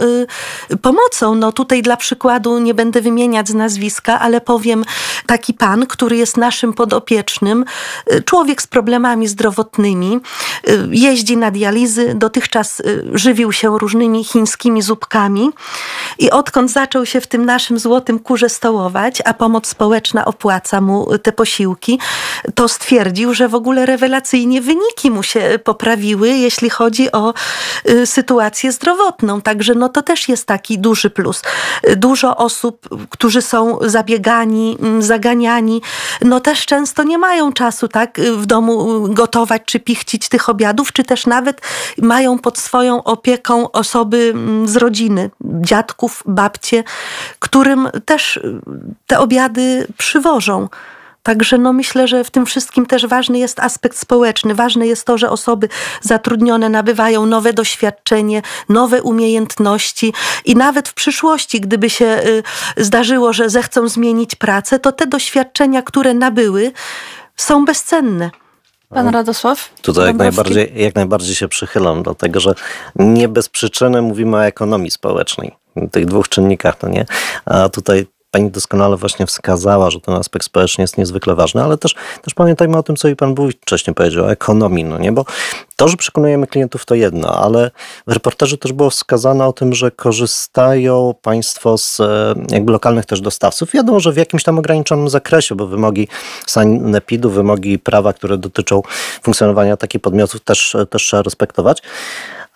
y, pomocą. No tutaj dla przykładu nie będę wymieniać nazwiska, ale powiem taki pan, który jest naszym podopiecznym, y, człowiek z problemami zdrowotnymi, y, jeździ na dializy, dotychczas żywił się różnymi chińskimi zupkami i odkąd zaczął się w tym naszym złotym kurze stołować, a pomoc społeczna opłaca mu te posiłki, to stwierdził, że w ogóle rewelacyjnie wyniki mu się poprawiły, jeśli chodzi o y, sytuację zdrowotną. Także no to też jest taki duży plus. Dużo osób, którzy są zabiegani, mm, zaganiani, no też często nie mają czasu tak w domu gotować czy pichcić tych obiadów, czy też nawet mają pod swoją opieką osoby mm, z rodziny, dziadków, babcie, którym też te obiady przywożą. Także no myślę, że w tym wszystkim też ważny jest aspekt społeczny. Ważne jest to, że osoby zatrudnione nabywają nowe doświadczenie, nowe umiejętności i nawet w przyszłości, gdyby się y, zdarzyło, że zechcą zmienić pracę, to te doświadczenia, które nabyły, są bezcenne. Pan Radosław? Tutaj jak najbardziej, jak najbardziej się przychylam, dlatego że nie bez przyczyny mówimy o ekonomii społecznej, tych dwóch czynnikach, no nie? A tutaj Pani doskonale właśnie wskazała, że ten aspekt społeczny jest niezwykle ważny, ale też, też pamiętajmy o tym, co i Pan Wójt wcześniej powiedział, o ekonomii, no nie? Bo to, że przekonujemy klientów to jedno, ale w reportażu też było wskazane o tym, że korzystają Państwo z e, jakby lokalnych też dostawców. Wiadomo, że w jakimś tam ograniczonym zakresie, bo wymogi sanepidu, wymogi prawa, które dotyczą funkcjonowania takich podmiotów też, też trzeba respektować.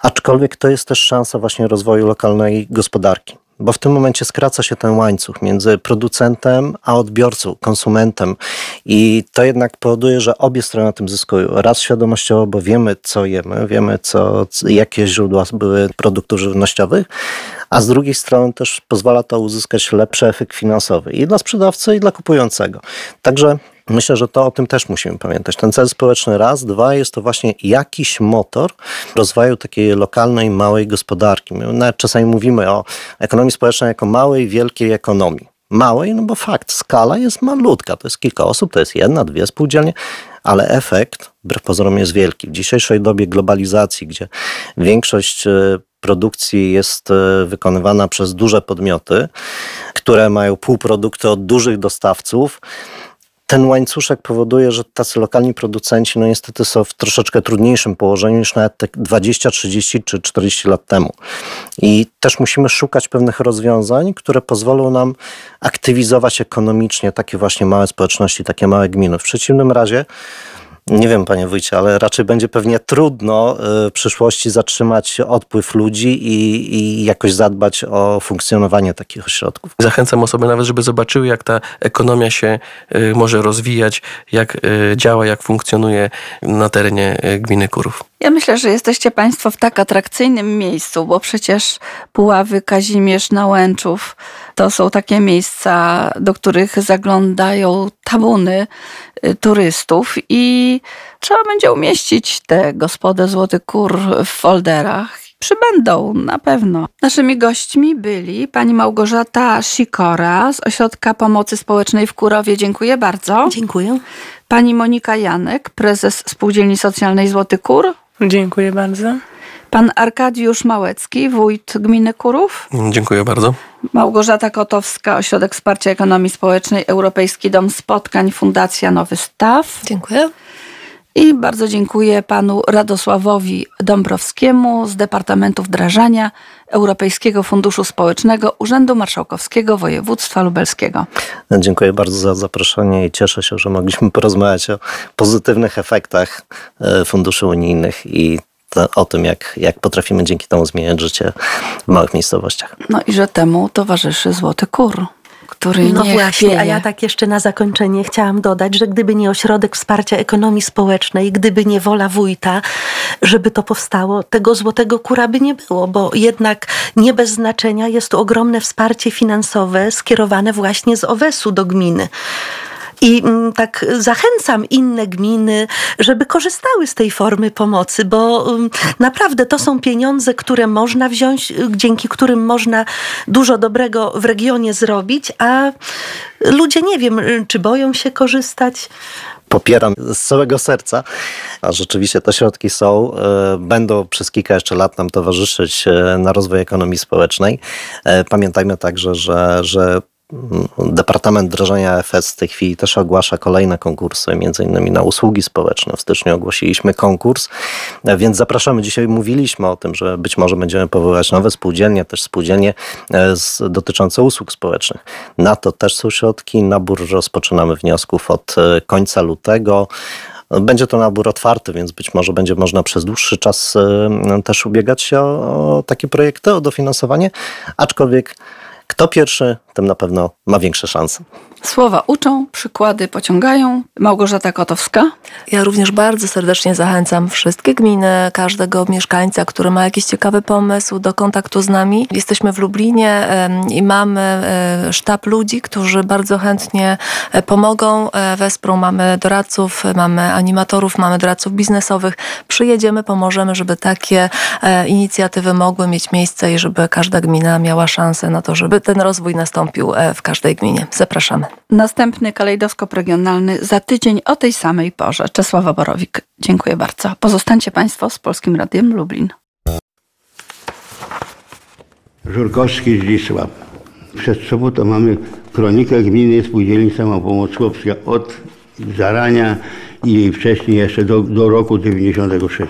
Aczkolwiek to jest też szansa właśnie rozwoju lokalnej gospodarki. Bo w tym momencie skraca się ten łańcuch między producentem a odbiorcą, konsumentem. I to jednak powoduje, że obie strony na tym zyskują. Raz świadomościowo, bo wiemy, co jemy, wiemy, co, jakie źródła były produktów żywnościowych, a z drugiej strony też pozwala to uzyskać lepszy efekt finansowy i dla sprzedawcy, i dla kupującego. Także Myślę, że to o tym też musimy pamiętać. Ten cel społeczny raz, dwa jest to właśnie jakiś motor rozwoju takiej lokalnej, małej gospodarki. My nawet czasami mówimy o ekonomii społecznej jako małej, wielkiej ekonomii. Małej, no bo fakt, skala jest malutka, to jest kilka osób, to jest jedna, dwie spółdzielnie, ale efekt wbrew pozorom jest wielki. W dzisiejszej dobie globalizacji, gdzie większość e, produkcji jest e, wykonywana przez duże podmioty, które mają półprodukty od dużych dostawców, ten łańcuszek powoduje, że tacy lokalni producenci no niestety są w troszeczkę trudniejszym położeniu niż nawet te 20, 30 czy 40 lat temu. I też musimy szukać pewnych rozwiązań, które pozwolą nam aktywizować ekonomicznie takie właśnie małe społeczności, takie małe gminy. W przeciwnym razie nie wiem, panie wójcie, ale raczej będzie pewnie trudno y, w przyszłości zatrzymać odpływ ludzi i, i jakoś zadbać o funkcjonowanie takich ośrodków. Zachęcam osoby nawet, żeby zobaczyły, jak ta ekonomia się y, może rozwijać, jak y, działa, jak funkcjonuje na terenie gminy Kurów. Ja myślę, że jesteście Państwo w tak atrakcyjnym miejscu, bo przecież Puławy, Kazimierz, Nałęczów to są takie miejsca, do których zaglądają tabuny y, turystów i trzeba będzie umieścić tę gospodę Złoty Kur w folderach. Przybędą, na pewno. Naszymi gośćmi byli pani Małgorzata Sikora z Ośrodka Pomocy Społecznej w Kurowie. Dziękuję bardzo. Dziękuję. Pani Monika Janek, prezes Spółdzielni Socjalnej Złoty Kur. Dziękuję bardzo. Pan Arkadiusz Małecki, wójt gminy Kurów. Dziękuję bardzo. Małgorzata Kotowska, Ośrodek Wsparcia Ekonomii Społecznej, Europejski Dom Spotkań, Fundacja Nowy Staw. Dziękuję. I bardzo dziękuję panu Radosławowi Dąbrowskiemu z Departamentu Wdrażania Europejskiego Funduszu Społecznego Urzędu Marszałkowskiego Województwa Lubelskiego. Dziękuję bardzo za zaproszenie i cieszę się, że mogliśmy porozmawiać o pozytywnych efektach e, funduszy unijnych i o tym, jak, jak potrafimy dzięki temu zmieniać życie w małych miejscowościach. No i że temu towarzyszy Złoty Kur który no nie właśnie, chwieje. a ja tak jeszcze na zakończenie chciałam dodać, że gdyby nie ośrodek wsparcia ekonomii społecznej, gdyby nie wola wójta, żeby to powstało, tego złotego kura by nie było, bo jednak nie bez znaczenia jest tu ogromne wsparcie finansowe skierowane właśnie z OWES-u do gminy. I mm, tak zachęcam inne gminy, żeby korzystały z tej formy pomocy, bo mm, naprawdę to są pieniądze, które można wziąć, dzięki którym można dużo dobrego w regionie zrobić, a ludzie nie wiem, czy boją się korzystać popieram z całego serca. A rzeczywiście te środki są, e, będą przez kilka jeszcze lat nam towarzyszyć e, na rozwój ekonomii społecznej. E, pamiętajmy także, że, że Departament Wdrażania FS w tej chwili też ogłasza kolejne konkursy, między innymi na usługi społeczne. W styczniu ogłosiliśmy konkurs, więc zapraszamy. Dzisiaj mówiliśmy o tym, że być może będziemy powoływać nowe spółdzielnie, też spółdzielnie e, z, dotyczące usług społecznych. Na to też są środki. Nabór rozpoczynamy wniosków od e, końca lutego. Będzie to nabór otwarty, więc być może będzie można przez dłuższy czas e, też ubiegać się o, o takie projekty, o dofinansowanie, aczkolwiek Kto pierwszy, tym na pewno ma większe szanse. Słowa uczą, przykłady pociągają. Małgorzata Kotowska. Ja również bardzo serdecznie zachęcam wszystkie gminy, każdego mieszkańca, który ma jakiś ciekawy pomysł do kontaktu z nami. Jesteśmy w Lublinie i mamy e, sztab ludzi, którzy bardzo chętnie e, pomogą, e, wesprą. Mamy doradców, mamy animatorów, mamy doradców biznesowych. Przyjedziemy, pomożemy, żeby takie inicjatywy mogły mieć miejsce i żeby każda gmina miała szansę na to, żeby ten rozwój nastąpił e, w każdej gminie. Zapraszamy. Następny kalejdoskop regionalny za tydzień o tej samej porze. Czesława Borowik. Dziękuję bardzo. Pozostańcie Państwo z Polskim Radiem Lublin. Żurkowski Zdzisław. Przed sobą to mamy kronikę gminy Spółdzielni Samopomoc Chłopska od zarania i wcześniej jeszcze do, do roku 93.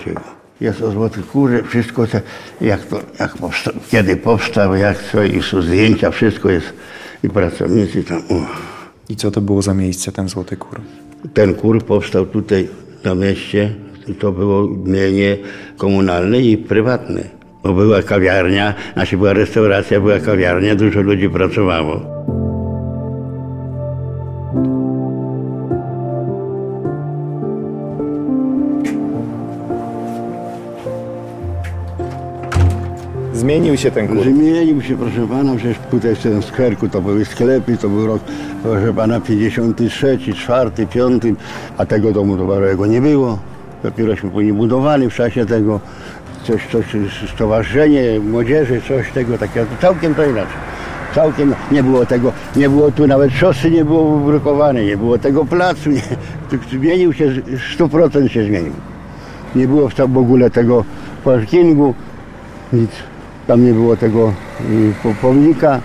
Jest o Złoty Kurze, wszystko to, jak to, jak powsta, kiedy powstał, jak co, i są zdjęcia, wszystko jest i pracownicy tam. O. I co to było za miejsce, ten Złoty Kur? Ten kur powstał tutaj na mieście. To było mienie komunalne i prywatne. Bo była kawiarnia, znaczy była restauracja, była kawiarnia, dużo ludzi pracowało. Zmienił się ten kur. Zmienił się, proszę pana, przecież tutaj w tym to były sklepy, to był rok, proszę pana, 53, 4, 5, a tego domu towarowego nie było. Dopierośmy później budowali w czasie tego coś, coś, stowarzyszenie młodzieży, coś tego takiego, całkiem to inaczej. Całkiem nie było tego, nie było tu nawet szosy nie było wybrukowane, nie było tego placu, nie, zmienił się, 100% się zmienił. Nie było w ogóle tego parkingu, nic. Tam nie było tego y, po- pomnika.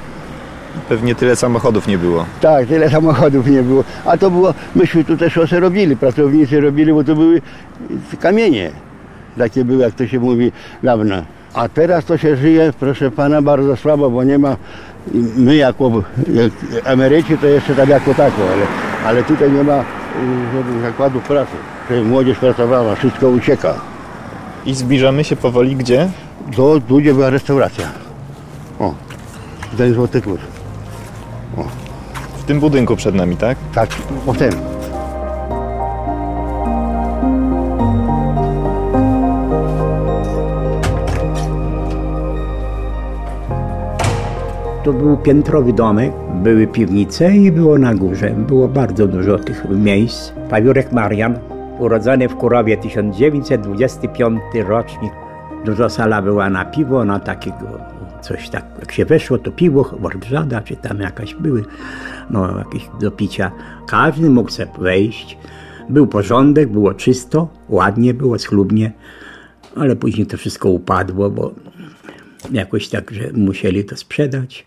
Pewnie tyle samochodów nie było. Tak, tyle samochodów nie było. A to było, myśmy tutaj szosę robili, pracownicy robili, bo to były kamienie. Takie były, jak to się mówi, dawno. A teraz to się żyje, proszę pana, bardzo słabo, bo nie ma, my jako jak emeryci to jeszcze tak jako tako, ale, ale tutaj nie ma y, żadnych zakładów pracy. Młodzież pracowała, wszystko ucieka. I zbliżamy się powoli gdzie? Do, tu gdzie była restauracja. O, ten złoty kurs. W tym budynku przed nami, tak? Tak, o tym. To był piętrowy domek, były piwnice i było na górze. Było bardzo dużo tych miejsc. Pawiurek Marian, urodzony w Kurowie 1925 rocznik. Dużo sala była na piwo, na takiego coś tak, jak się weszło, to piwo, worbrzada, czy tam jakaś były, no jakieś do picia. Każdy mógł sobie wejść. Był porządek, było czysto, ładnie było, schludnie, ale później to wszystko upadło, bo jakoś tak, że musieli to sprzedać.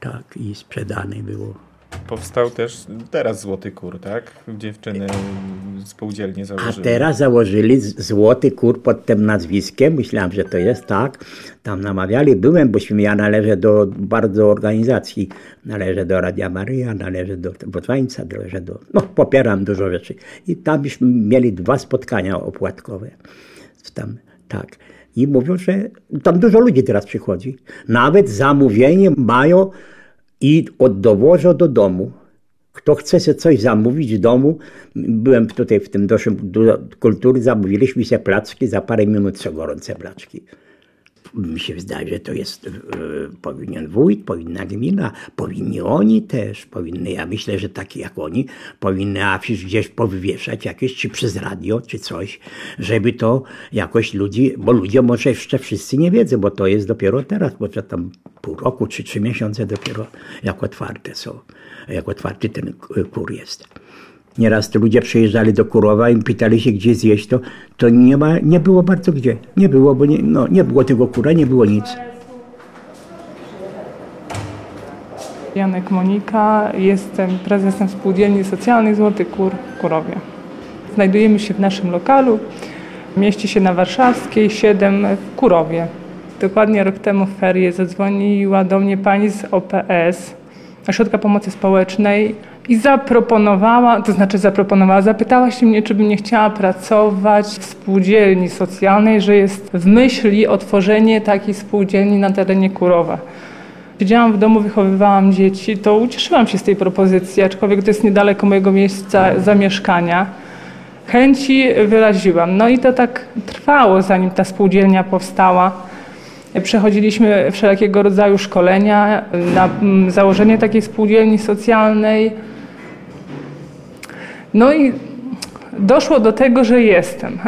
Tak, i sprzedane było. Powstał też teraz Złoty Kur, tak? Dziewczyny spółdzielnie A założyły. teraz założyli Złoty Kur pod tym nazwiskiem. Myślałem, że to jest tak. Tam namawiali. Byłem, bośmy ja należę do bardzo organizacji. Należę do Radia Maryja, należę do Wotwańca, należę do... No, popieram dużo rzeczy. I tam byśmy mieli dwa spotkania opłatkowe. Tam, tak. I mówią, że tam dużo ludzi teraz przychodzi. Nawet zamówienie mają i oddowożą do domu. Kto chce sobie coś zamówić w domu, byłem tutaj w tym doszym do kultury, zamówiliśmy sobie placki, za parę minut są gorące placki. Mi się wydaje, że to jest, e, powinien wójt, powinna gmina, powinni oni też, powinny, ja myślę, że takie jak oni, powinny afisz gdzieś powywieszać jakieś, czy przez radio, czy coś, żeby to jakoś ludzi, bo ludzie może jeszcze wszyscy nie wiedzą, bo to jest dopiero teraz, bo to tam pół roku, czy trzy miesiące dopiero jak otwarte są, jak otwarty ten kur jest. Nieraz to ludzie przyjeżdżali do Kurowa i pytali się, gdzie zjeść, to, to nie, ma, nie było bardzo gdzie. Nie było, bo nie, no, nie było tego kura, nie było nic. Janek Monika, jestem prezesem Spółdzielni Socjalnej Złoty Kur w Kurowie. Znajdujemy się w naszym lokalu, mieści się na Warszawskiej 7 w Kurowie. Dokładnie rok temu w ferie zadzwoniła do mnie pani z OPS, Ośrodka Pomocy Społecznej i zaproponowała, to znaczy zaproponowała, zapytała się mnie, czy bym nie chciała pracować w spółdzielni socjalnej, że jest w myśli o tworzenie takiej spółdzielni na terenie Kurowa. Siedziałam w domu, wychowywałam dzieci, to ucieszyłam się z tej propozycji, aczkolwiek to jest niedaleko mojego miejsca zamieszkania. Chęci wyraziłam. No i to tak trwało, zanim ta spółdzielnia powstała. Przechodziliśmy wszelkiego rodzaju szkolenia na mm, założenie takiej spółdzielni socjalnej. No i doszło do tego, że jestem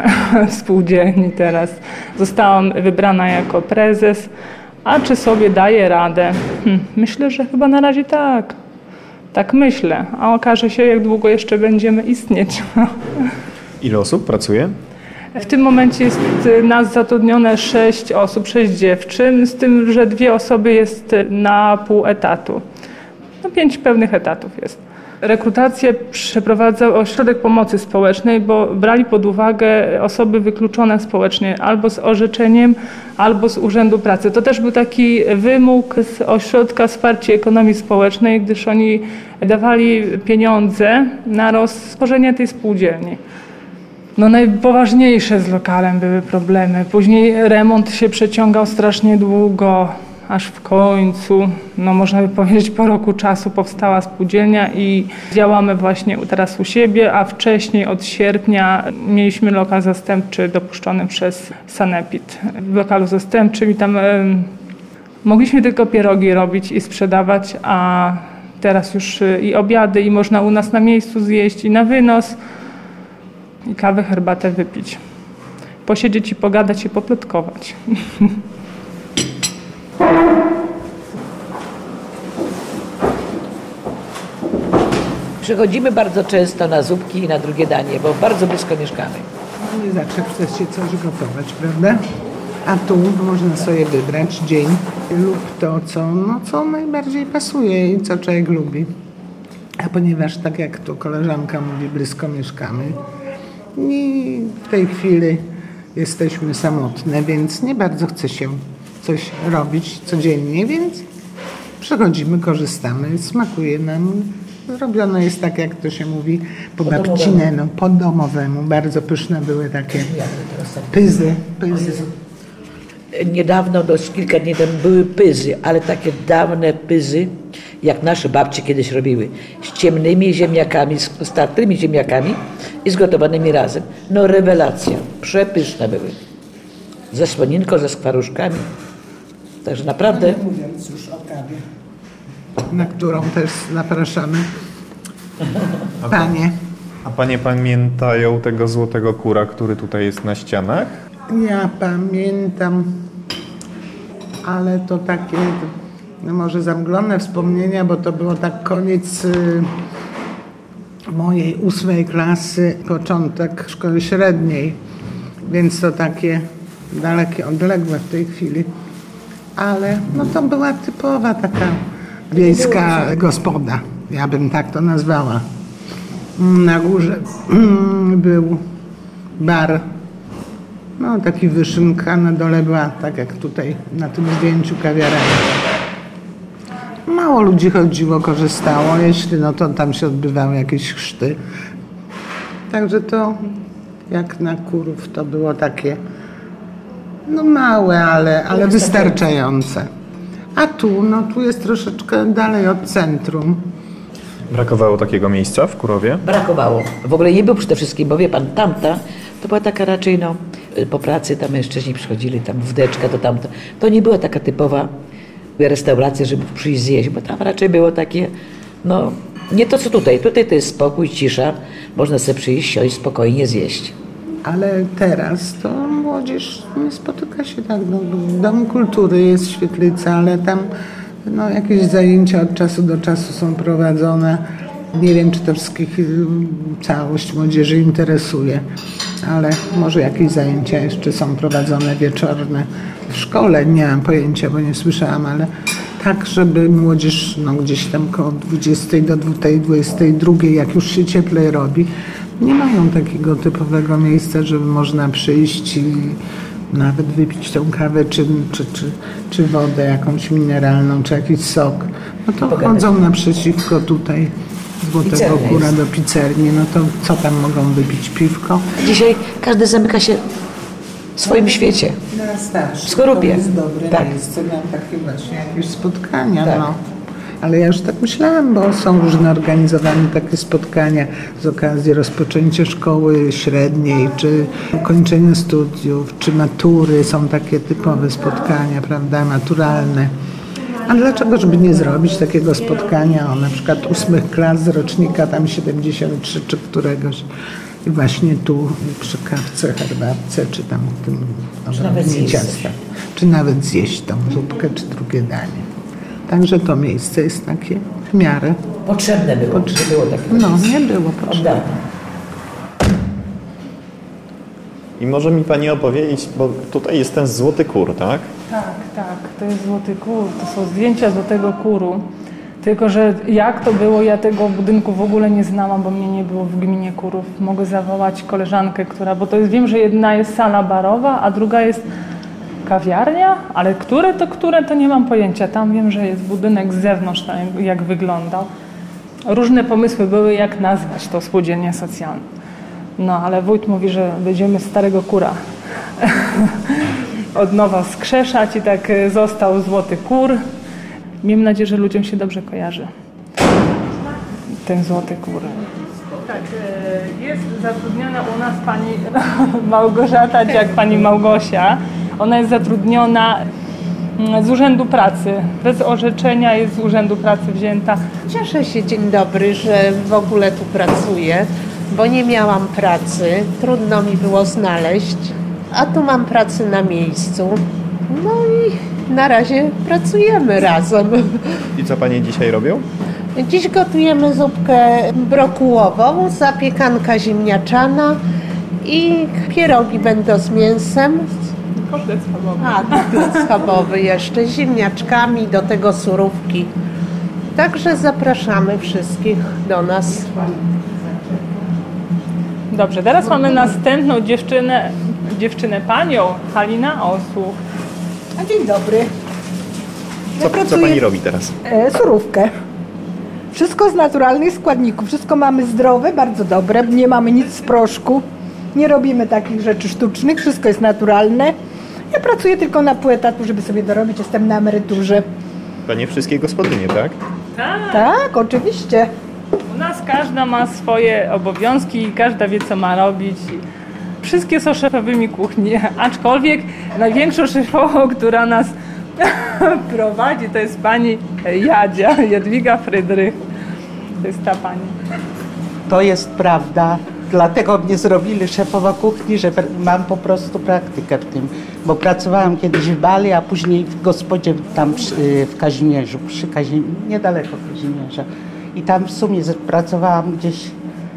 w [laughs] spółdzielni teraz. Zostałam wybrana jako prezes. A czy sobie daję radę? Hm, myślę, że chyba na razie tak. Tak myślę. A okaże się, jak długo jeszcze będziemy istnieć. [laughs] Ile osób pracuje? W tym momencie jest nas zatrudnione sześć osób, sześć dziewczyn, z tym, że dwie osoby jest na pół etatu. No pięć pełnych etatów jest. Rekrutację przeprowadzał Ośrodek Pomocy Społecznej, bo brali pod uwagę osoby wykluczone społecznie albo z orzeczeniem, albo z Urzędu Pracy. To też był taki wymóg z Ośrodka Wsparcia Ekonomii Społecznej, gdyż oni dawali pieniądze na roztworzenie tej spółdzielni. No najpoważniejsze z lokalem były problemy. Później remont się przeciągał strasznie długo, aż w końcu, no można by powiedzieć po roku czasu powstała spółdzielnia i działamy właśnie teraz u siebie, a wcześniej od sierpnia mieliśmy lokal zastępczy dopuszczony przez Sanepid. W lokalu zastępczym i tam mogliśmy tylko pierogi robić i sprzedawać, a teraz już y, i obiady i można u nas na miejscu zjeść i na wynos i kawę, herbatę wypić. Posiedzieć i pogadać i poplotkować. [laughs] Przychodzimy bardzo często na zupki i na drugie danie, bo bardzo blisko mieszkamy. No nie zawsze chce się coś gotować, prawda? A tu można sobie wybrać dzień lub to, co, no, co najbardziej pasuje i co człowiek lubi. A ponieważ, tak jak tu koleżanka mówi, blisko mieszkamy i w tej chwili jesteśmy samotne, więc nie bardzo chce się coś robić codziennie, więc przychodzimy, korzystamy, smakuje nam. Zrobione jest tak, jak to się mówi, po babcine, no, po domowemu. Bardzo pyszne były takie pyzy. pyzy. Niedawno, do kilka dni temu były pyzy, ale takie dawne pyzy, jak nasze babcie kiedyś robiły, z ciemnymi ziemniakami, z startymi ziemniakami i zgotowanymi razem. No rewelacja, przepyszne były. Ze słoninką, ze skwaruszkami. Także naprawdę... Nie mówiąc już o kawie, na którą też zapraszamy. Panie. A panie pamiętają tego złotego kura, który tutaj jest na ścianach? Ja pamiętam, ale to takie no może zamglone wspomnienia, bo to było tak koniec y, mojej ósmej klasy, początek szkoły średniej, więc to takie dalekie, odległe w tej chwili. Ale no to była typowa taka wiejska gospoda, ja bym tak to nazwała. Na górze był bar, no taki wyszynka, na dole była, tak jak tutaj na tym zdjęciu, kawiarenia. Mało ludzi chodziło, korzystało, jeśli no to tam się odbywały jakieś chrzty. Także to jak na kurów to było takie no małe, ale, ale wystarczające. A tu, no tu jest troszeczkę dalej od centrum. Brakowało takiego miejsca w Kurowie? Brakowało. W ogóle nie było przede wszystkim, bo wie pan, tamta to była taka raczej, no, po pracy tam mężczyźni przychodzili, tam wdeczka, to tamto. To nie była taka typowa restauracja, żeby przyjść zjeść, bo tam raczej było takie, no, nie to co tutaj. Tutaj to jest spokój, cisza, można sobie przyjść, siąść, spokojnie zjeść. Ale teraz to młodzież nie spotyka się tak. No, w Kultury jest świetlica, ale tam no, jakieś zajęcia od czasu do czasu są prowadzone. Nie wiem, czy to wszystkich całość młodzieży interesuje, ale może jakieś zajęcia jeszcze są prowadzone wieczorne. W szkole nie mam pojęcia, bo nie słyszałam, ale tak, żeby młodzież no, gdzieś tam koło 20 do 22, jak już się cieplej robi, nie mają takiego typowego miejsca, żeby można przyjść i nawet wypić tą kawę, czy, czy, czy, czy wodę jakąś mineralną, czy jakiś sok. No to chodzą naprzeciwko tutaj Złotego jest. do pizzerni, no to co tam mogą wypić? Piwko? Dzisiaj każdy zamyka się w swoim świecie. na starszy. W Skorupie. To jest dobre Tak. miejsce na takie właśnie jakieś spotkania. Tak. No. Ale ja już tak myślałam, bo są różne organizowane takie spotkania z okazji rozpoczęcia szkoły średniej, czy kończenia studiów, czy matury. Są takie typowe spotkania, prawda, maturalne. A dlaczego, żeby nie zrobić takiego spotkania o na przykład ósmych klas z rocznika tam 73 czy któregoś i właśnie tu przy kawce, herbatce, czy tam w tym Czy nawet ciasta. Czy nawet zjeść tą zupkę, czy drugie danie. Także to miejsce jest takie w miarę. Potrzebne było, Potrze- nie było takiego No, miejsca. nie było potrzebne. I może mi Pani opowiedzieć, bo tutaj jest ten złoty kur, tak? Tak, tak, to jest Złoty Kur, to są zdjęcia Złotego Kuru. Tylko, że jak to było, ja tego budynku w ogóle nie znałam, bo mnie nie było w gminie Kurów. Mogę zawołać koleżankę, która, bo to jest, wiem, że jedna jest sala barowa, a druga jest kawiarnia, ale które to które, to nie mam pojęcia. Tam wiem, że jest budynek z zewnątrz, jak, wyglądał. Różne pomysły były, jak nazwać to spółdzielnię socjalną. No, ale wójt mówi, że będziemy Starego Kura [laughs] od nowa skrzeszać i tak e, został Złoty Kur. Miejmy nadzieję, że ludziom się dobrze kojarzy ten Złoty Kur. Tak, e, jest zatrudniona u nas pani [laughs] Małgorzata, jak pani [laughs] Małgosia. Ona jest zatrudniona mm, z Urzędu Pracy. Bez orzeczenia jest z Urzędu Pracy wzięta. Cieszę się, dzień dobry, że w ogóle tu pracuję, bo nie miałam pracy, trudno mi było znaleźć, a tu mam pracę na miejscu. No i na razie pracujemy razem. I co Panie dzisiaj robią? Dziś gotujemy zupkę brokułową, zapiekanka ziemniaczana i pierogi będą z mięsem. Kotlet schabowy. A, kotlet schabowy jeszcze, ziemniaczkami, do tego surówki. Także zapraszamy wszystkich do nas. Dobrze, teraz mamy następną dziewczynę, dziewczynę panią, Halina Osłuch. A dzień dobry. Co, co Pani robi teraz? E, surówkę. Wszystko z naturalnych składników. Wszystko mamy zdrowe, bardzo dobre. Nie mamy nic z proszku. Nie robimy takich rzeczy sztucznych. Wszystko jest naturalne. Ja pracuję tylko na pół etatu, żeby sobie dorobić. Jestem na emeryturze. Panie wszystkie gospodynie, tak? Tak. Tak, oczywiście. U nas każda ma swoje obowiązki i każda wie, co ma robić. Wszystkie są szefowymi kuchni, aczkolwiek największą szefową, która nas [laughs] prowadzi, to jest pani Jadzia, Jadwiga Frydrych. To jest ta pani. To jest prawda. Dlatego mnie zrobili szefowa kuchni, że mam po prostu praktykę w tym. Bo pracowałam kiedyś w Bali, a później w gospodzie tam przy, y, w Kazimierzu, przy Kazim, niedaleko Kazimierza. I tam w sumie pracowałam gdzieś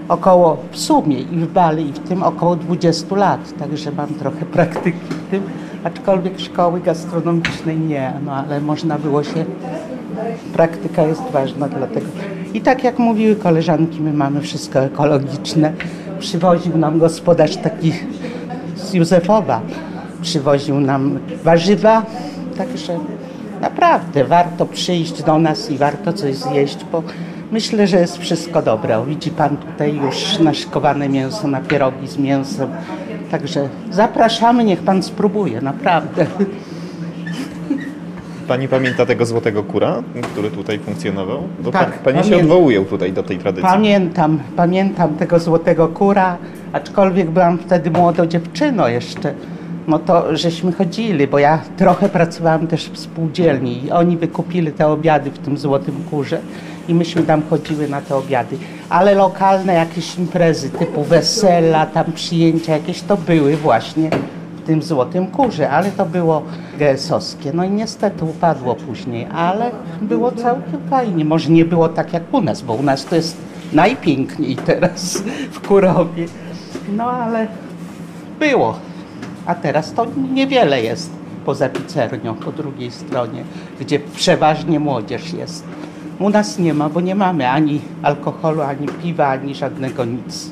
około, w sumie i w Bali, i w tym około 20 lat. Także mam trochę praktyki w tym. Aczkolwiek szkoły gastronomicznej nie, no ale można było się praktyka jest ważna dlatego. I tak jak mówiły koleżanki, my mamy wszystko ekologiczne. Przywoził nam gospodarz taki z Józefowa, przywoził nam warzywa, także naprawdę warto przyjść do nas i warto coś zjeść, bo myślę, że jest wszystko dobre. Widzi Pan tutaj już naszykowane mięso na pierogi z mięsem. Także zapraszamy, niech Pan spróbuje, naprawdę. Pani pamięta tego złotego kura, który tutaj funkcjonował? Bo Tak, pa, Panie się odwołują tutaj do tej tradycji. Pamiętam, pamiętam tego złotego kura, aczkolwiek byłam wtedy młodą dziewczyną jeszcze. No to żeśmy chodzili, bo ja trochę pracowałam też w spółdzielni i oni wykupili te obiady w tym złotym kurze i myśmy tam chodziły na te obiady. Ale lokalne jakieś imprezy typu wesela, tam przyjęcia jakieś to były właśnie tym złotym kurze, ale to było GS-owskie. No i niestety upadło później, ale było całkiem fajnie. Może nie było tak jak u nas, bo u nas to jest najpiękniej teraz w Kurowie. No ale było. A teraz to niewiele jest poza pizzernią po drugiej stronie, gdzie przeważnie młodzież jest. U nas nie ma, bo nie mamy ani alkoholu, ani piwa, ani żadnego nic.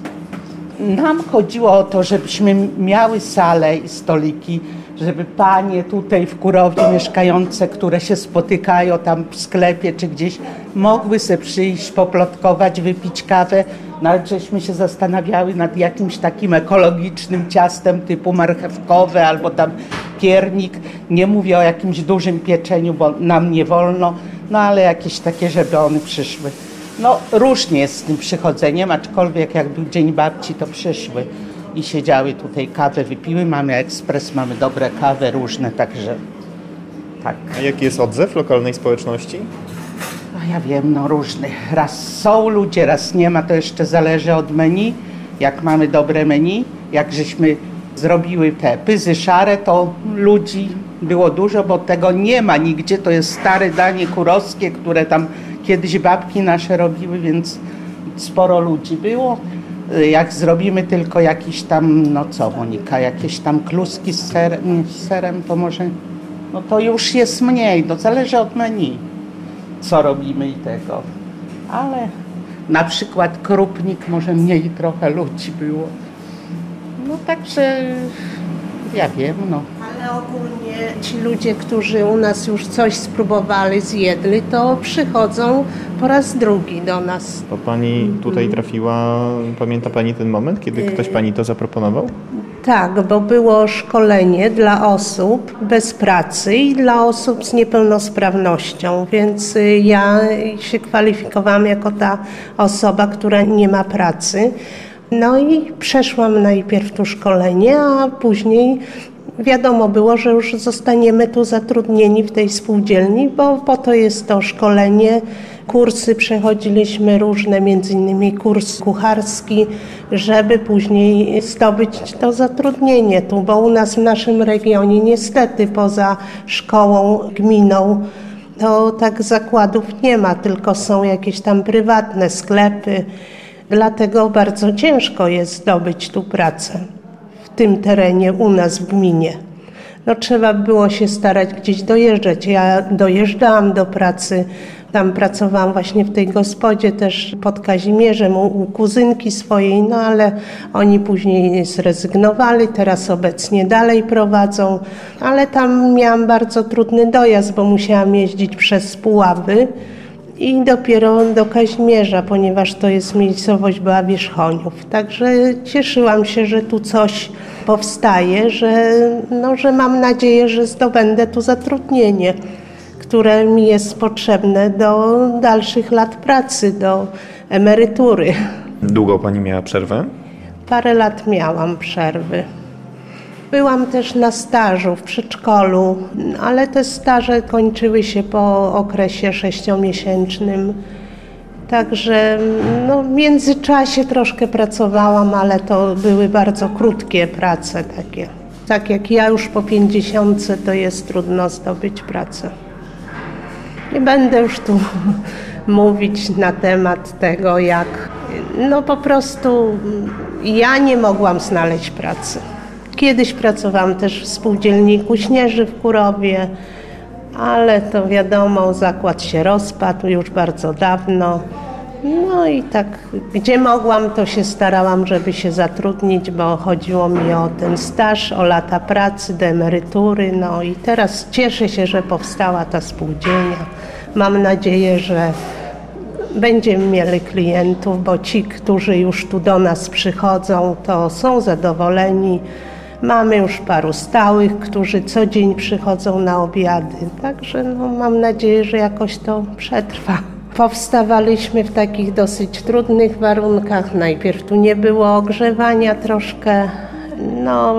Nam chodziło o to, żebyśmy miały salę i stoliki, żeby panie tutaj w Kurowie mieszkające, które się spotykają tam w sklepie czy gdzieś, mogły se przyjść, poplotkować, wypić kawę. Nawet żeśmy się zastanawiały nad jakimś takim ekologicznym ciastem typu marchewkowe albo tam piernik. Nie mówię o jakimś dużym pieczeniu, bo nam nie wolno, no ale jakieś takie, żeby one przyszły. No różnie jest z tym przychodzeniem, aczkolwiek jak był Dzień Babci, to przyszły i siedziały tutaj, kawę wypiły. Mamy ekspres, mamy dobre kawy różne, także tak. A jaki jest odzew lokalnej społeczności? A ja wiem, no różny. Raz są ludzie, raz nie ma, to jeszcze zależy od menu. Jak mamy dobre menu, jak żeśmy zrobiły te pyzy szare, to ludzi było dużo, bo tego nie ma nigdzie. To jest stare danie kurowskie, które tam kiedyś babki nasze robiły, więc sporo ludzi było. Jak zrobimy tylko jakiś tam, no co Monika, jakieś tam kluski z serem, z serem to może, no to już jest mniej, to zależy od menu, co robimy i tego. Ale na przykład krupnik może mniej trochę ludzi było. No także ja wiem, no. Ale ogólnie ci ludzie, którzy u nas już coś spróbowali, zjedli, to przychodzą po raz drugi do nas. To pani tutaj trafiła, pamięta pani ten moment, kiedy ktoś pani to zaproponował? Tak, bo było szkolenie dla osób bez pracy i dla osób z niepełnosprawnością, więc y, ja się kwalifikowałam jako ta osoba, która nie ma pracy. No i przeszłam najpierw to szkolenie, a później wiadomo było, że już zostaniemy tu zatrudnieni w tej spółdzielni, bo po to jest to szkolenie. Kursy przechodziliśmy różne, między innymi kurs kucharski, żeby później zdobyć to zatrudnienie tu, bo u nas w naszym regionie niestety poza szkołą, gminą, to tak zakładów nie ma, tylko są jakieś tam prywatne sklepy. Dlatego bardzo ciężko jest zdobyć tu pracę tym terenie u nas w gminie. No trzeba było się starać gdzieś dojeżdżać. Ja dojeżdżałam do pracy, tam pracowałam właśnie w tej gospodzie też pod Kazimierzem u, u kuzynki swojej, no ale oni później zrezygnowali, teraz obecnie dalej prowadzą, ale tam miałam bardzo trudny dojazd, bo musiałam jeździć przez Puławy i dopiero do Kaźmierza, ponieważ to jest miejscowość była Wierzchoniów. Także cieszyłam się, że tu coś powstaje, że, no, że mam nadzieję, że zdobędę tu zatrudnienie, które mi jest potrzebne do dalszych lat pracy, do emerytury. Długo pani miała przerwę? Parę lat miałam przerwy. Byłam też na stażu w przedszkolu, ale te staże kończyły się po okresie sześciomiesięcznym. Także no, w międzyczasie troszkę pracowałam, ale to były bardzo krótkie prace takie. Tak jak ja już po pięćdziesiątce, to jest trudno zdobyć pracę. Nie będę już tu [laughs] mówić na temat tego, jak no po prostu ja nie mogłam znaleźć pracy. Kiedyś pracowałam też w spółdzielniku Śnieży w Kurowie, ale to wiadomo, zakład się rozpadł już bardzo dawno. No i tak, gdzie mogłam, to się starałam, żeby się zatrudnić, bo chodziło mi o ten staż, o lata pracy, do emerytury. No i teraz cieszę się, że powstała ta spółdzielnia. Mam nadzieję, że będziemy mieli klientów, bo ci, którzy już tu do nas przychodzą, to są zadowoleni. Mamy już paru stałych, którzy co dzień przychodzą na obiady, także no, mam nadzieję, że jakoś to przetrwa. Powstawaliśmy w takich dosyć trudnych warunkach. Najpierw tu nie było ogrzewania troszkę, no,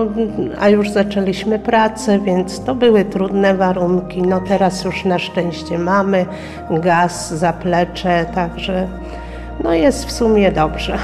a już zaczęliśmy pracę, więc to były trudne warunki. No teraz już na szczęście mamy gaz, zaplecze, także no jest w sumie dobrze.